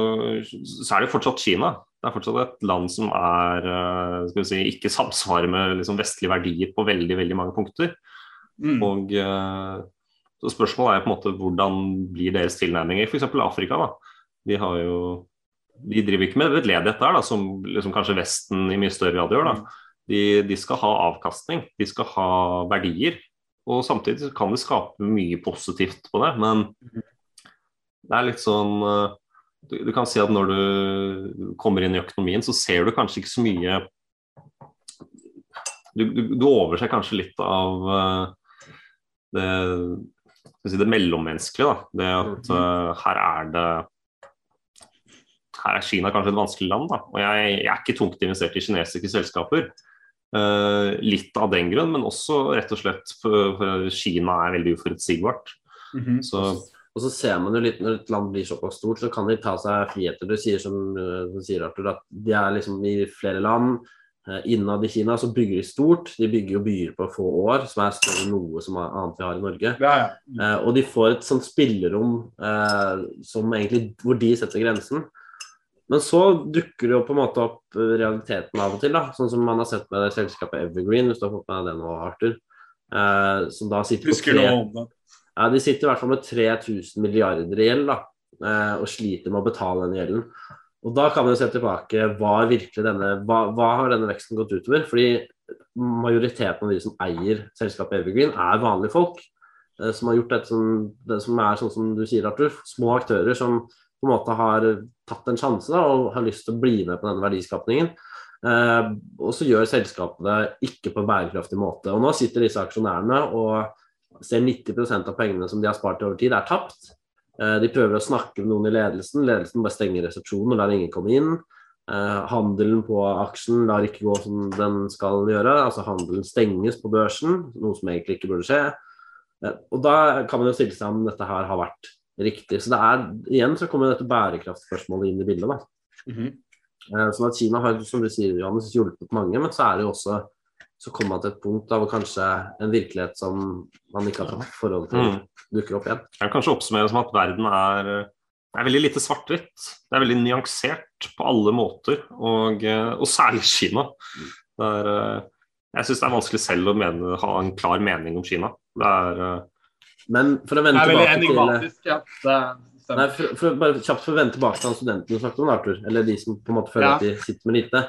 så er det fortsatt Kina. Det er fortsatt et land som er eh, si, ikke samsvarer med liksom, vestlige verdier på veldig veldig mange punkter. Mm. Og eh, så Spørsmålet er på en måte hvordan blir deres tilnærminger. F.eks. Afrika. da. De, har jo, de driver ikke med vedledighet der, da, som liksom kanskje Vesten i mye større grad gjør. da. De, de skal ha avkastning, de skal ha verdier. Og samtidig kan det skape mye positivt på det. Men det er litt sånn eh, du, du kan si at når du kommer inn i økonomien, så ser du kanskje ikke så mye Du, du, du overser kanskje litt av eh, det, si, det mellommenneskelige. Da. Det at uh, her er det her er Kina kanskje et vanskelig land. Da. Og jeg, jeg er ikke tungt investert i kinesiske selskaper. Uh, litt av den grunn, men også rett og slett for, for Kina er veldig uforutsigbart. Mhm. Så Og så ser man jo litt når et land blir såpass stort, så kan de ta seg friheter. Du sier som du sier, Arthur, at de er liksom i flere land. Uh, innad i Kina så bygger de stort. De bygger jo byer på få år, som er større enn noe som annet vi har i Norge. Ja, ja. Eh, og de får et sånt spillerom eh, som egentlig, hvor de setter grensen. Men så dukker det jo på en måte opp eh, realiteten av og til, da. Sånn som man har sett med det selskapet Evergreen, hvis du har fått med deg det nå, Arthur. Eh, som da sitter på tre. Ja, De sitter i hvert fall med 3000 milliarder i gjeld da, eh, og sliter med å betale den gjelden. Og Da kan vi se tilbake hva, denne, hva, hva har denne veksten gått utover? Fordi majoriteten av de som eier selskapet Evergreen, er vanlige folk. eh, Som har gjort dette som, det som er sånn som du sier, Arthur. Små aktører som på en måte har tatt en sjanse da, og har lyst til å bli med på denne verdiskapningen. Eh, og så gjør selskapene ikke på en bærekraftig måte. Og nå sitter disse aksjonærene og ser 90% av pengene som de har spart over tid, er tapt. Eh, de prøver å snakke med noen i ledelsen. Ledelsen bare stenger resepsjonen og lar ingen komme inn. Eh, handelen på aksjen lar ikke gå som den skal gjøre. altså Handelen stenges på børsen, noe som egentlig ikke burde skje. Eh, og Da kan man jo stille seg om dette her har vært riktig. Så det er, igjen så kommer dette bærekraftspørsmålet inn i bildet. da. Mm -hmm. Sånn at Kina har som du sier, Johannes, hjulpet mange, men så er det jo også så kommer man til et punkt av kanskje en virkelighet som man ikke har hatt forhold til, Mm. dukker opp igjen. Jeg kan kanskje oppsummere som at verden er, er veldig lite svart-hvitt. Det er veldig nyansert på alle måter, og, eh, og særlig Kina. Det er, eh, jeg syns det er vanskelig selv å mene, ha en klar mening om Kina. Det er, eh, Men for å Det vende er veldig tilbake til enigmatisk, ja. Det Nei, for, for, bare kjapt for å vende tilbake til han studenten du snakket om, Arthur, eller de som på en måte føler Ja. at de sitter med lite,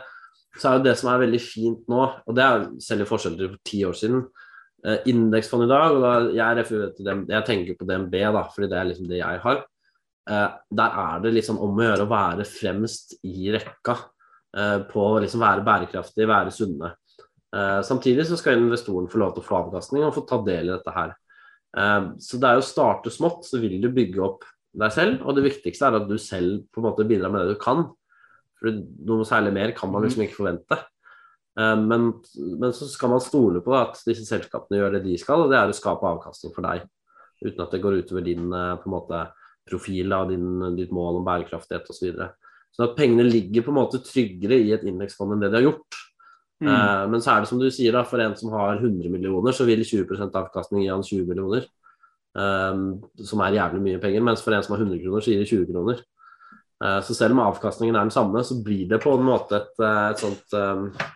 så er jo det som er veldig fint nå, og det er selv i forskjell til for ti år siden, eh, indeksfond i dag, og da, jeg til dem, jeg tenker på DNB da, fordi det er liksom det jeg har, eh, der er det liksom om å gjøre å være fremst i rekka eh, på å liksom være bærekraftig, være sunne. Eh, samtidig så skal investoren få lov til å få avkastning og få ta del i dette her. Eh, så det er jo å starte smått, så vil du bygge opp deg selv, og det viktigste er at du selv på en måte bidrar med det du kan. For noe særlig mer kan man liksom ikke forvente. Eh, Men, men så skal man stole på at disse selskapene gjør det de skal, og det er å skape avkastning for deg. Uten at det går utover din eh, måte, profil av din, ditt mål om bærekraftighet osv. Så, videre. så at pengene ligger på en måte tryggere i et indeksfond enn det de har gjort. Mm. Eh, Men så er det som du sier, da, for en som har 100 millioner, så vil 20% avkastning gi han 20 millioner. eh, som er jævlig mye penger. Mens for en som har 100 kroner, så gir det 20 kroner. Eh, så selv om avkastningen er den samme, så blir det på en måte et, eh, et sånt eh,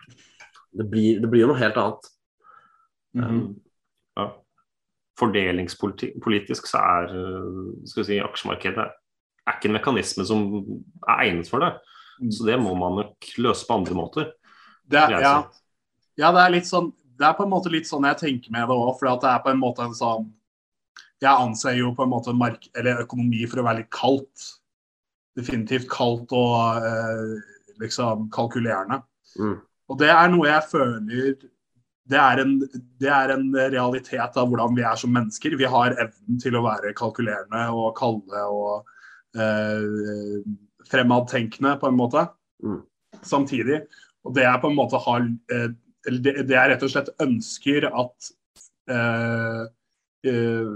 Det blir, det blir jo noe helt annet. Mhm. Ja. Fordelingspolitisk så er skal vi si, aksjemarkedet er ikke en mekanisme som er egnet for det. Mm. Så det må man nok løse på andre måter. Det, ja, ja, det er litt sånn Det er på en måte litt sånn jeg tenker med det òg, for det er på en måte en sånn Jeg anser jo på en måte mark eller økonomi for å være litt kaldt. Definitivt kaldt og eh, liksom kalkulerende. Mm. Og det er noe jeg føler det er, en, det er en realitet av hvordan vi er som mennesker. Vi har evnen til å være kalkulerende og kalde og eh, fremadtenkende, på en måte. Mm. Samtidig. Og det er på en måte har eh, det, det er rett og slett ønsker at eh, eh,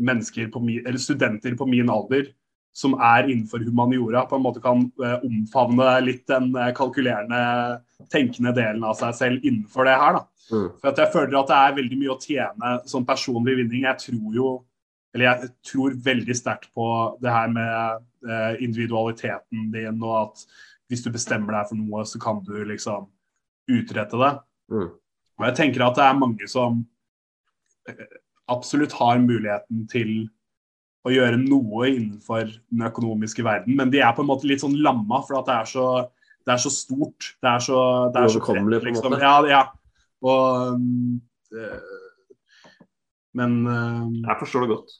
mennesker på min, eller studenter på min alder som er innenfor humaniora, på en måte kan eh, omfavne litt den eh, kalkulerende, tenkende delen av seg selv innenfor det her. da. Mm. For at jeg føler at det er veldig mye å tjene som personlig vinning. Jeg tror jo eller jeg tror veldig sterkt på det her med eh, individualiteten din, og at hvis du bestemmer deg for noe, så kan du liksom utrette det. Mm. Og jeg tenker at det er mange som absolutt har muligheten til å gjøre noe innenfor den økonomiske verden, men de er på en måte litt sånn lamma, for at det er så, det er så stort. Det er så, det er så en måte. Ja, ja. Og um, eh, Men um, Jeg forstår det godt.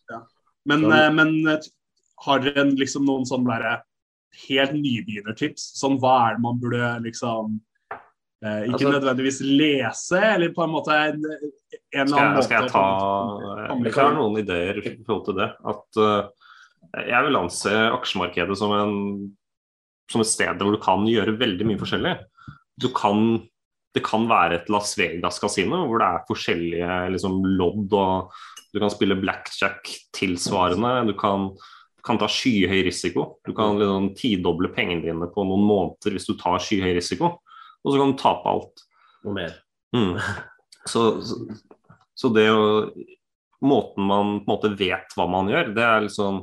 men, Sånn. eh, men har dere liksom noen sånn der, helt nybegynnertips? Sånn hva er det man burde liksom Ikke Altså- nødvendigvis lese, eller på en måte en, en eller Skal annen jeg, skal jeg ta Jeg har noen ideer i forhold til det. At uh, jeg vil anse aksjemarkedet som, en, som et sted hvor du kan gjøre veldig mye forskjellig. Du kan, det kan være et Las Vegas-kasino hvor det er forskjellige liksom, lodd, og du kan spille blackjack tilsvarende. Du kan, kan ta skyhøy risiko. Du kan liksom, tidoble pengene dine på noen måneder hvis du tar skyhøy risiko, og så kan du tape alt. Noe mer. Mm. Så, så, så det å Måten man på en måte vet hva man gjør, det er liksom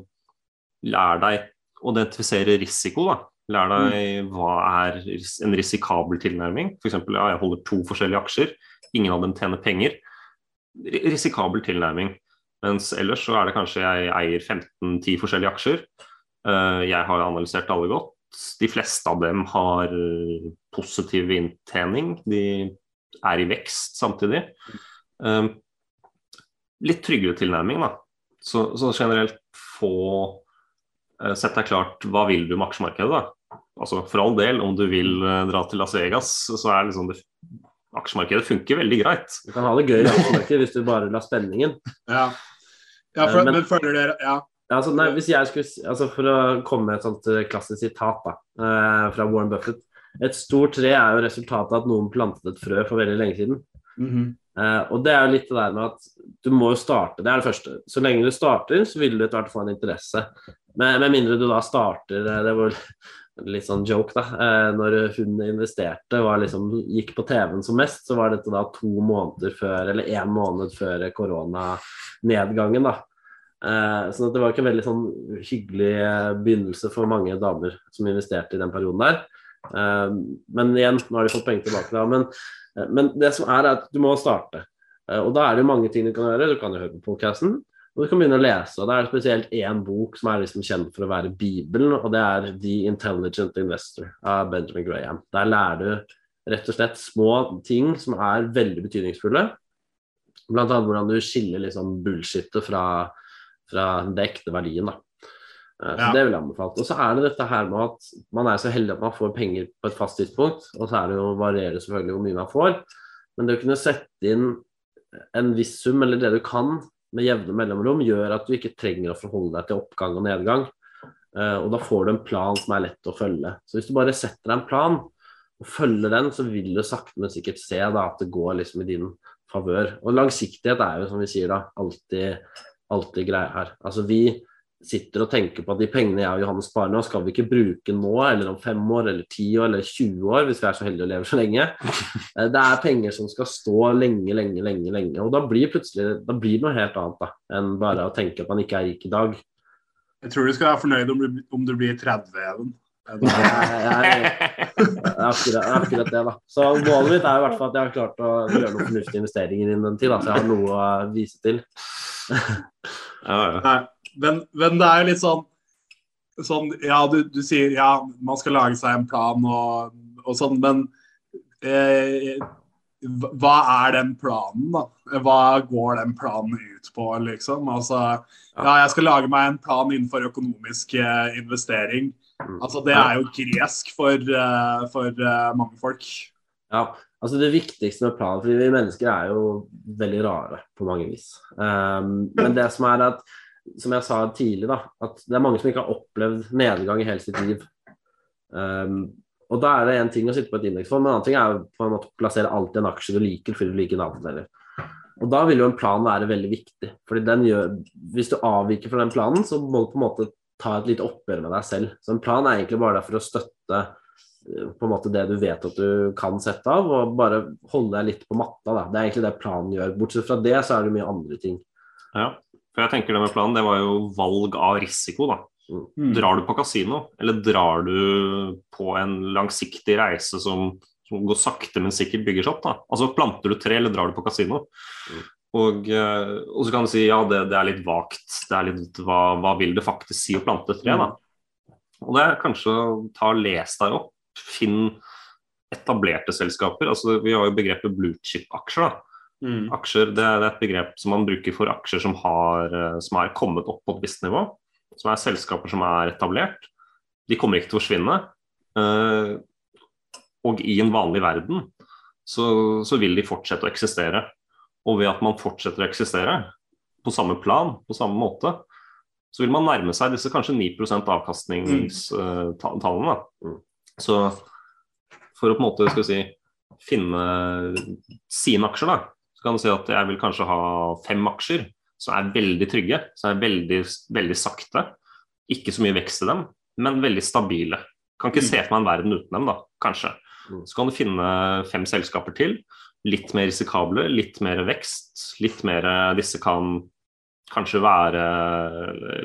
Lær deg å identifisere risiko, da. Lær deg hva er en risikabel tilnærming. F.eks. Ja, jeg holder to forskjellige aksjer, ingen av dem tjener penger. Risikabel tilnærming. Mens ellers så er det kanskje jeg eier 15-10 forskjellige aksjer. Eh, Jeg har analysert alle godt. De fleste av dem har eh, positiv inntjening. De er i vekst samtidig. Um, litt tryggere tilnærming, da. Så, så generelt få uh, Sett deg klart hva vil du med aksjemarkedet, da. Altså For all del, om du vil eh, dra til Las Vegas, så er liksom det Aksjemarkedet funker veldig greit. Du kan ha det gøy i aksjemarkedet hvis du bare lar spenningen. Ja, ja for, Eh, men- men, føler dere Ja. Altså, nei, hvis jeg skulle, altså For å komme med et sånt eh, klassisk sitat da, eh, fra Warren Buffett Et stort tre er jo resultatet av at noen plantet et frø for veldig lenge siden. Mhm. Eh, og det er jo litt det der med at du må jo starte, det er det første. Så lenge du starter, så vil du etter hvert få en interesse. Med, med mindre du da starter Det var litt sånn joke, da. Eh, når hun investerte, var liksom, gikk på TV-en som mest, så var dette da to måneder før, eller én måned før koronanedgangen, da. Eh, så det var ikke en veldig sånn hyggelig eh, begynnelse for mange damer som investerte i den perioden der. Eh, men igjen, nå har de fått penger tilbake da. Men, men det som er, er at du må starte. Og da er det mange ting du kan gjøre. Du kan jo høre på podcasten, og du kan begynne å lese. og Det er spesielt én bok som er liksom kjent for å være Bibelen, og det er The Intelligent Investor av Benjamin Graham. Der lærer du rett og slett små ting som er veldig betydningsfulle. Blant annet hvordan du skiller liksom bullshitet fra, fra den ekte verdien. da. Eh, Så Ja. Det vil jeg anbefale. Og så er det dette her med at man er så heldig at man får penger på et fast tidspunkt, og så er det jo varierer selvfølgelig hvor mye man får. Men det å kunne sette inn en viss sum, eller det du kan, med jevne mellomrom, gjør at du ikke trenger å forholde deg til oppgang og nedgang. Eh, og da får du en plan som er lett å følge. Så hvis du bare setter deg en plan og følger den, så vil du sakte, men sikkert se da, at det går liksom i din favør. Og langsiktighet er jo, som vi sier da, alltid, alltid greia her. Altså vi sitter og tenker på at de pengene jeg og Johannes sparer nå, skal vi ikke bruke nå, eller om fem år, eller ti år, eller 20 år, hvis vi er så heldige å leve så lenge. Eh, Det er penger som skal stå lenge, lenge, lenge. lenge, Og da blir plutselig da blir det noe helt annet da, enn bare å tenke at man ikke er rik i dag. Jeg tror du skal være fornøyd om du, om du blir 30, Even. Det er akkurat, det er akkurat det, da. Så målet mitt er i hvert fall at jeg har klart å gjøre noen fornuftige investeringer innen den tid, da, så jeg har noe å vise til. Ja, ja. Nei, men, men det er jo litt sånn, sånn Ja, du, du sier ja, man skal lage seg en plan og, og sånn, men eh, hva er den planen, da? Hva går den planen ut på, liksom? Altså, ja, jeg skal lage meg en plan innenfor økonomisk eh, investering. Mm. Altså, det er jo gresk for, eh, for eh, mange folk. Ja, altså Det viktigste med planen, fordi vi mennesker er jo veldig rare på mange vis. Um, men det som er at, som jeg sa tidlig, da, at det er mange som ikke har opplevd nedgang i hele sitt liv. Um, og da er det en ting å sitte på et indeksfond, men en annen ting er på en måte å plassere alltid en aksje du liker fordi du liker navnet Og da vil jo en plan være veldig viktig. fordi den gjør, Hvis du avviker fra den planen, så må du på en måte ta et lite oppgjør med deg selv. Så en plan er egentlig bare der for å støtte eh, på en måte det du vet at du kan sette av, og bare holde deg litt på matta. Da. Det er egentlig det planen gjør. Bortsett fra det, så er det mye andre ting. Ja, for jeg tenker det med planen, det var jo valg av risiko, da. Mm. Drar du på kasino, eller drar du på en langsiktig reise som, som går sakte, men sikkert bygger seg opp? da? Altså Planter du tre, eller drar du på kasino? Mm. Og, eh, og så kan du si ja, det, det er litt vagt. Det er litt, hva, hva vil det faktisk si å plante et tre? da? Og det er kanskje å ta og les deg opp. Finn etablerte selskaper. altså Vi har jo begrepet blue chip-aksjer. da. Mm. Aksjer det er et begrep som man bruker for aksjer som, har, eh, som er kommet opp på et visst nivå. Som er selskaper som er etablert. De kommer ikke til å forsvinne. Eh, og i en vanlig verden så, så vil de fortsette å eksistere. Og ved at man fortsetter å eksistere på samme plan, på samme måte, så vil man nærme seg disse kanskje 9 avkastningstallene. Mm. Så for å på en måte skal vi si, finne sine aksjer, da, så kan du si at jeg vil kanskje ha fem aksjer som er veldig trygge, som er veldig, veldig sakte. Ikke så mye vekst i dem, men veldig stabile. Kan ikke se for meg en verden uten dem, da, kanskje. Mm. Så kan du finne fem selskaper til. Litt mer risikable, litt mer vekst. Litt mer Disse kan kanskje være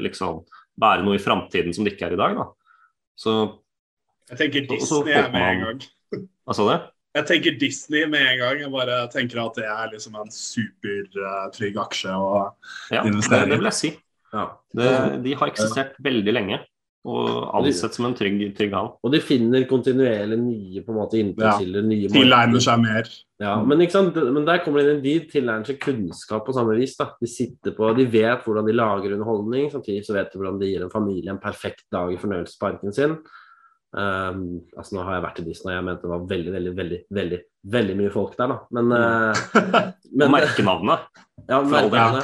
liksom være noe i framtiden som det ikke er i dag, da. Så Jeg tenker Disney er med en gang. hva sa du? Jeg tenker Disney med en gang. Jeg bare tenker at det er liksom en supertrygg aksje. å Ja, det, i. det vil jeg si. Ja. Det, de har eksistert veldig lenge og ansett som en trygg, trygg havn. Og de finner kontinuerlig nye på en måte inntektskilder. nye tilegner seg mer. Ja, men, ikke sant? men der kommer det inn de tilegner seg kunnskap på samme vis. da. De sitter på, de vet hvordan de lager underholdning, samtidig så vet de hvordan de gir en familie en perfekt dag i fornøyelsesparken sin. Um, altså Nå har jeg vært i Disney, og jeg mente det var veldig veldig, veldig, veldig, veldig mye folk der, da. Men, uh, men merkenavnet. ja, merkene.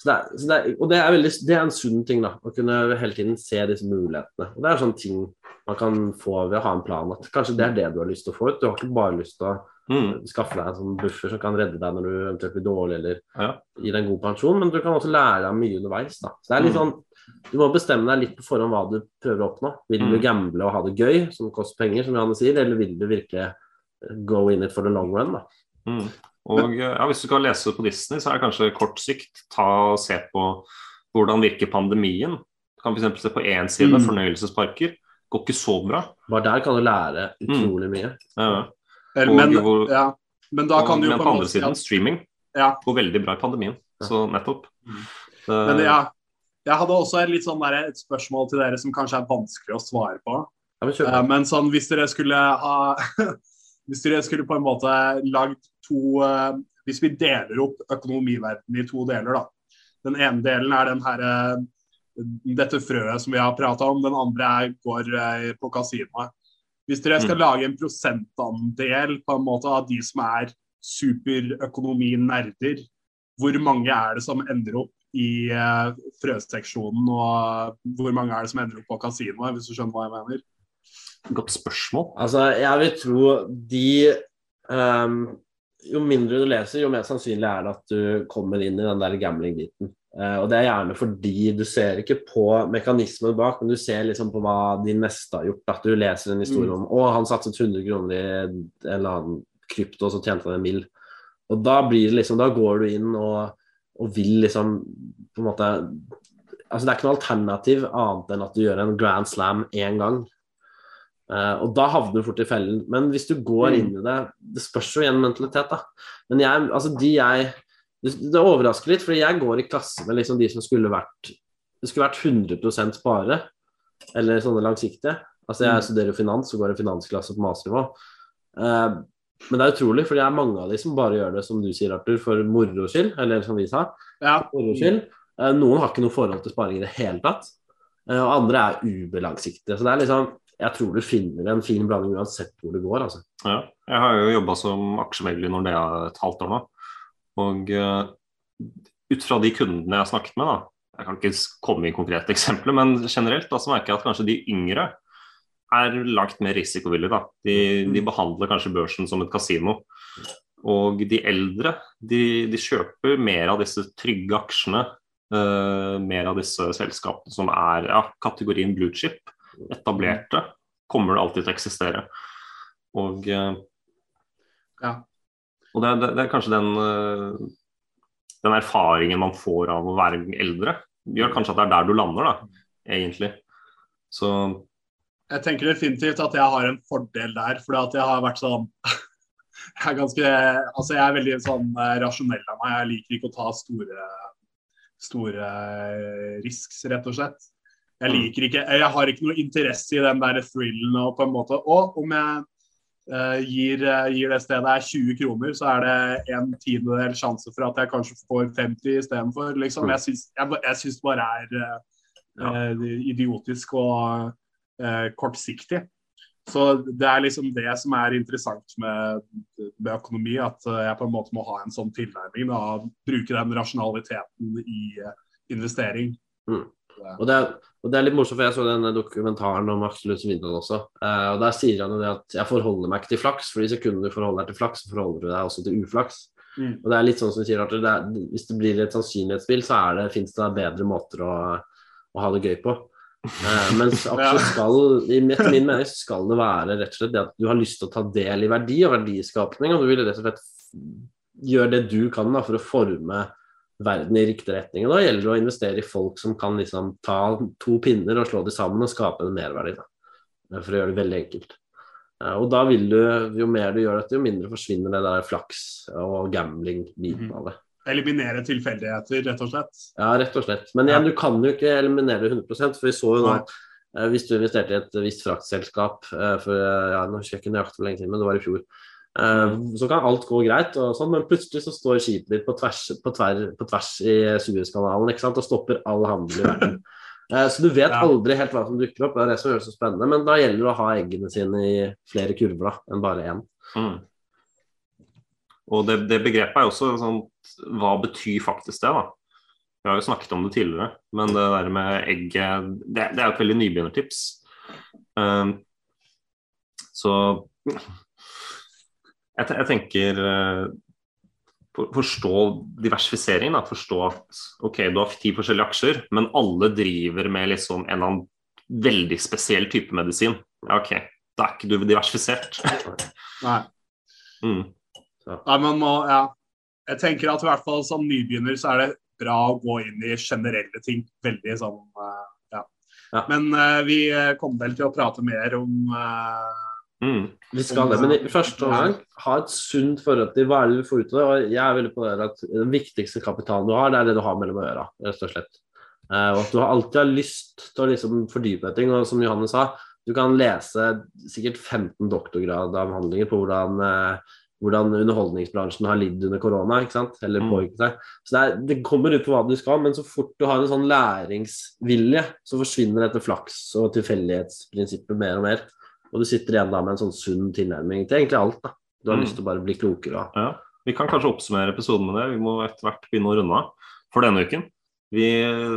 Så det er, så det er, og det er, veldig, det er en sunn ting, da. Å kunne hele tiden se disse mulighetene. Og Det er sånne ting man kan få ved å ha en plan. At kanskje det er det du har lyst til å få ut. Du har ikke bare lyst til å Mm. skaffe deg en sånn buffer som kan redde deg når du eventuelt blir dårlig eller Ja. gi deg en god pensjon, men du kan også lære deg mye underveis. da. Så det er litt Mm. sånn, Du må bestemme deg litt på forhånd hva du prøver å oppnå. Vil du Mm. gamble og ha det gøy, som koster penger, som Johanne sier, eller vil du virkelig eh, go in it for the long run? Mm. Og ja, Hvis du skal lese på Disney, så er det kanskje kort sikt ta og se på hvordan virker pandemien. Du kan f.eks. se på én side, Mm. fornøyelsesparker. Går ikke så bra. Bare der kan du lære Mm. utrolig mye. Ja. Og men, hvor- ja. men da kan Og- du jo på på andre siden, at streaming Ja. går veldig bra i pandemien. Så nettopp. Mm. Det- Men ja, jeg hadde også et, litt sånn der, et spørsmål til dere som kanskje er vanskelig å svare på. Uh, men Eh, sånn, hvis dere skulle ha Hvis dere skulle på en måte lagd to uh, Hvis vi deler opp økonomiverdenen i to deler, da. Den ene delen er den her, eh, dette frøet som vi har prata om. Den andre er, går eh, på kasinoet. Hvis dere skal Mm. lage en prosentandel på en måte av de som er superøkonominerder, hvor mange er det som ender opp i uh, frøseksjonen, og hvor mange er det som ender opp på kasinoet, hvis du skjønner hva jeg mener? Godt spørsmål. Altså, jeg vil tro de um, Jo mindre du leser, jo mer sannsynlig er det at du kommer inn i den der gambling-biten. Eh, og det er gjerne fordi du ser ikke på mekanismen bak, men du ser liksom på hva din neste har gjort. At du leser en historie om å, han satset 100 kroner i en eller annen krypto, og så tjente han en mill. Og da blir det liksom, da går du inn og, og vil liksom på en måte Altså det er ikke noe alternativ annet enn at du gjør en grand slam én gang. Uh, og da havner du fort i fellen. Men hvis du går Mm. inn i det Det spørs jo igjen mentalitet, da. Men jeg, altså de jeg Det, det overrasker litt, fordi jeg går i klasse med liksom de som skulle vært Det skulle vært 100% spare, eller sånne langsiktige. Altså jeg Mm. studerer jo finans og går i finansklasse på masternivå. Uh, men det er utrolig, for det er mange av de som bare gjør det som du sier, Arthur, for moro skyld, eller som vi sa, Ja. skyld. Uh, noen har ikke noe forhold til sparing i det hele tatt, Uh, og andre er ubelangsiktige. Så det er liksom Jeg tror du finner en fin blanding uansett hvor det går, altså. Ja. Jeg har jo jobba som aksjemegler i Nordea et halvt år nå. Og eh, ut fra de kundene jeg har snakket med, da, jeg kan ikke komme i konkrete eksempler, men generelt da, så merker jeg at kanskje de yngre er langt mer risikovillige. Da. De, de behandler kanskje børsen som et kasino. Og de eldre de, de kjøper mer av disse trygge aksjene, uh, mer av disse selskapene som er ja, kategorien blue chip, etablerte, kommer det alltid til å eksistere. Og uh, Ja. Og det, er- det, er kanskje den, eh, den erfaringen man får av å være eldre, gjør kanskje at det er der du lander, da, egentlig. Så Jeg tenker definitivt at jeg har en fordel der, fordi at jeg har vært sånn Jeg er ganske Altså, jeg er veldig sånn eh, rasjonell av meg. Jeg liker ikke å ta store store eh, risks, rett og slett. Jeg Mm. liker ikke Jeg har ikke noe interesse i den der thrillen og på en måte Og om jeg gir, eh, gir det stedet her 20 kroner, så er det en tiendedel sjanse for at jeg kanskje får 50 istedenfor. Liksom. Jeg syns jeg, jeg syns det bare er eh, eh, idiotisk og eh, kortsiktig. Så det er liksom det som er interessant med, med økonomi, at eh, jeg på en måte må ha en sånn tilnærming. Da, bruke den rasjonaliteten i eh, investering. Og det, er, og det er litt morsomt, for jeg så denne dokumentaren om Aksel Lund Svindal også. Eh, og Der sier han jo det at jeg forholder meg ikke til flaks, for i sekundet du forholder deg til flaks, så forholder du deg også til uflaks. Mm. Og det er litt sånn som du sier, at det er, hvis det blir et sannsynlighetsspill, så er det, finnes det bedre måter å, å ha det gøy på. Eh, mens aksjer skal, i etter min mening, så skal det være rett og slett det at du har lyst til å ta del i verdi og verdiskapning, og du vil rett og slett gjøre det du kan da, for å forme verden i riktig retning. Og da gjelder det å investere i folk som kan liksom ta to pinner og slå de sammen og skape en merverdi. For å gjøre det veldig enkelt. Eh, Og da vil du, jo mer du gjør dette, jo mindre forsvinner det der flaks og gambling-biten Mhm. av det. Eliminere tilfeldigheter, rett og slett. Ja, rett og slett. Men igjen, du kan jo ikke eliminere det 100% for vi så jo nå eh, hvis du investerte i et visst fraktselskap eh, for ja, nå husker jeg ikke nøyaktig hvor lenge siden, men det var i fjor. Eh, Så kan alt gå greit, sånn, men plutselig så står skipet ditt på tvers, på tver, på tvers i Suezkanalen og stopper all handel i verden. Eh, Så du vet aldri helt hva som dukker opp, det er det som gjør det så spennende. Men da gjelder det å ha eggene sine i flere kurver da, enn bare én. Mm. Og det, det begrepet er jo også sånn Hva betyr faktisk det, da? Vi har jo snakket om det tidligere, men det der med egget Det, det er jo et veldig nybegynnertips. Um, så jeg, jeg tenker eh, for- Forstå diversifisering. Da. Forstå at ok, du har ti forskjellige aksjer, men alle driver med liksom en eller annen veldig spesiell type medisin. Ok, da er ikke du diversifisert. Nei. Mm. Nei, men må, ja. Jeg tenker at i hvert fall som nybegynner så er det bra å gå inn i generelle ting. Veldig sånn eh, ja. Ja. Men uh, vi kommer vel til å prate mer om eh, Mm. Vi skal det, men i første omgang ha et sunt forhold til hva er det du får ut av det. Og jeg er veldig på det at Den viktigste kapitalen du har, det er det du har mellom øra, rett og slett. Eh, og at du alltid har lyst til å liksom fordype deg i ting. Og som Johanne sa, du kan lese sikkert 15 doktorgradavhandlinger på hvordan, eh, hvordan underholdningsbransjen har lidd under korona, ikke sant? eller Mm. påvirket seg. Så det, er, det kommer ut på hva du skal, men så fort du har en sånn læringsvilje, så forsvinner dette flaks- og tilfeldighetsprinsippet mer og mer. Og du sitter igjen da med en sånn sunn tilnærming til egentlig alt. da. Du har Mm. lyst til å bare bli klokere. Ja, Vi kan kanskje oppsummere episoden med det. Vi må etter hvert begynne å runde av for denne uken. Vi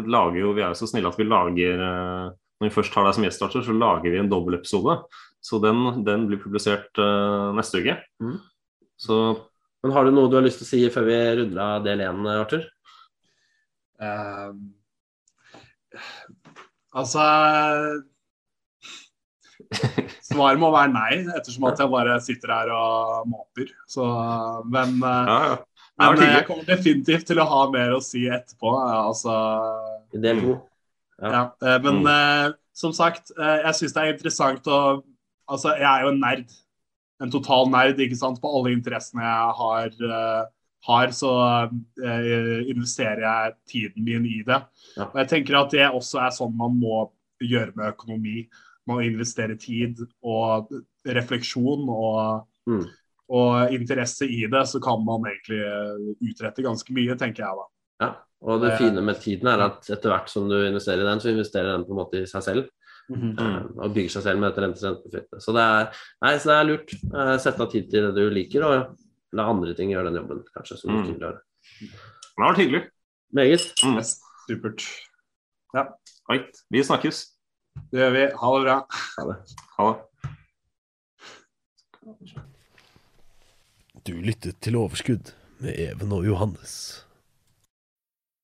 lager jo, vi er jo så snille at vi lager eh, Når vi først har deg som gjeststarter, så lager vi en dobbeltepisode. Så den, den blir publisert uh, neste uke. Mm. Så Men har du noe du har lyst til å si før vi runder av del én, Arthur? Uh, Altså Svaret må være nei, ettersom at jeg bare sitter her og måper. Så, men eh, ja, ja. Men jeg kommer definitivt til å ha mer å si etterpå. Altså I del to? Ja, eh, men Mm. eh, som sagt, eh, jeg syns det er interessant å Altså, jeg er jo en nerd. En total nerd ikke sant, på alle interessene jeg har. Uh, har så eh, investerer jeg tiden min i det. Ja. Og jeg tenker at det også er sånn man må gjøre med økonomi. Man investerer investere tid og refleksjon og, mm. og interesse i det, så kan man egentlig utrette ganske mye, tenker jeg da. Ja, og det fine med tiden er at etter hvert som du investerer i den, så investerer den på en måte i seg selv. Mm -hmm. Og bygger seg selv med et rentefritt. Så, det er, nei, så det er lurt. Eh, sette av tid til det du liker, og la andre ting gjøre den jobben, kanskje. som mm. du ikke gjøre. Det har vært hyggelig. Meget. Mm. Supert. Ja. Right. Vi snakkes. Det gjør vi. Ha det bra. Ha det. Ha det. Du lyttet til Overskudd med Even og Johannes.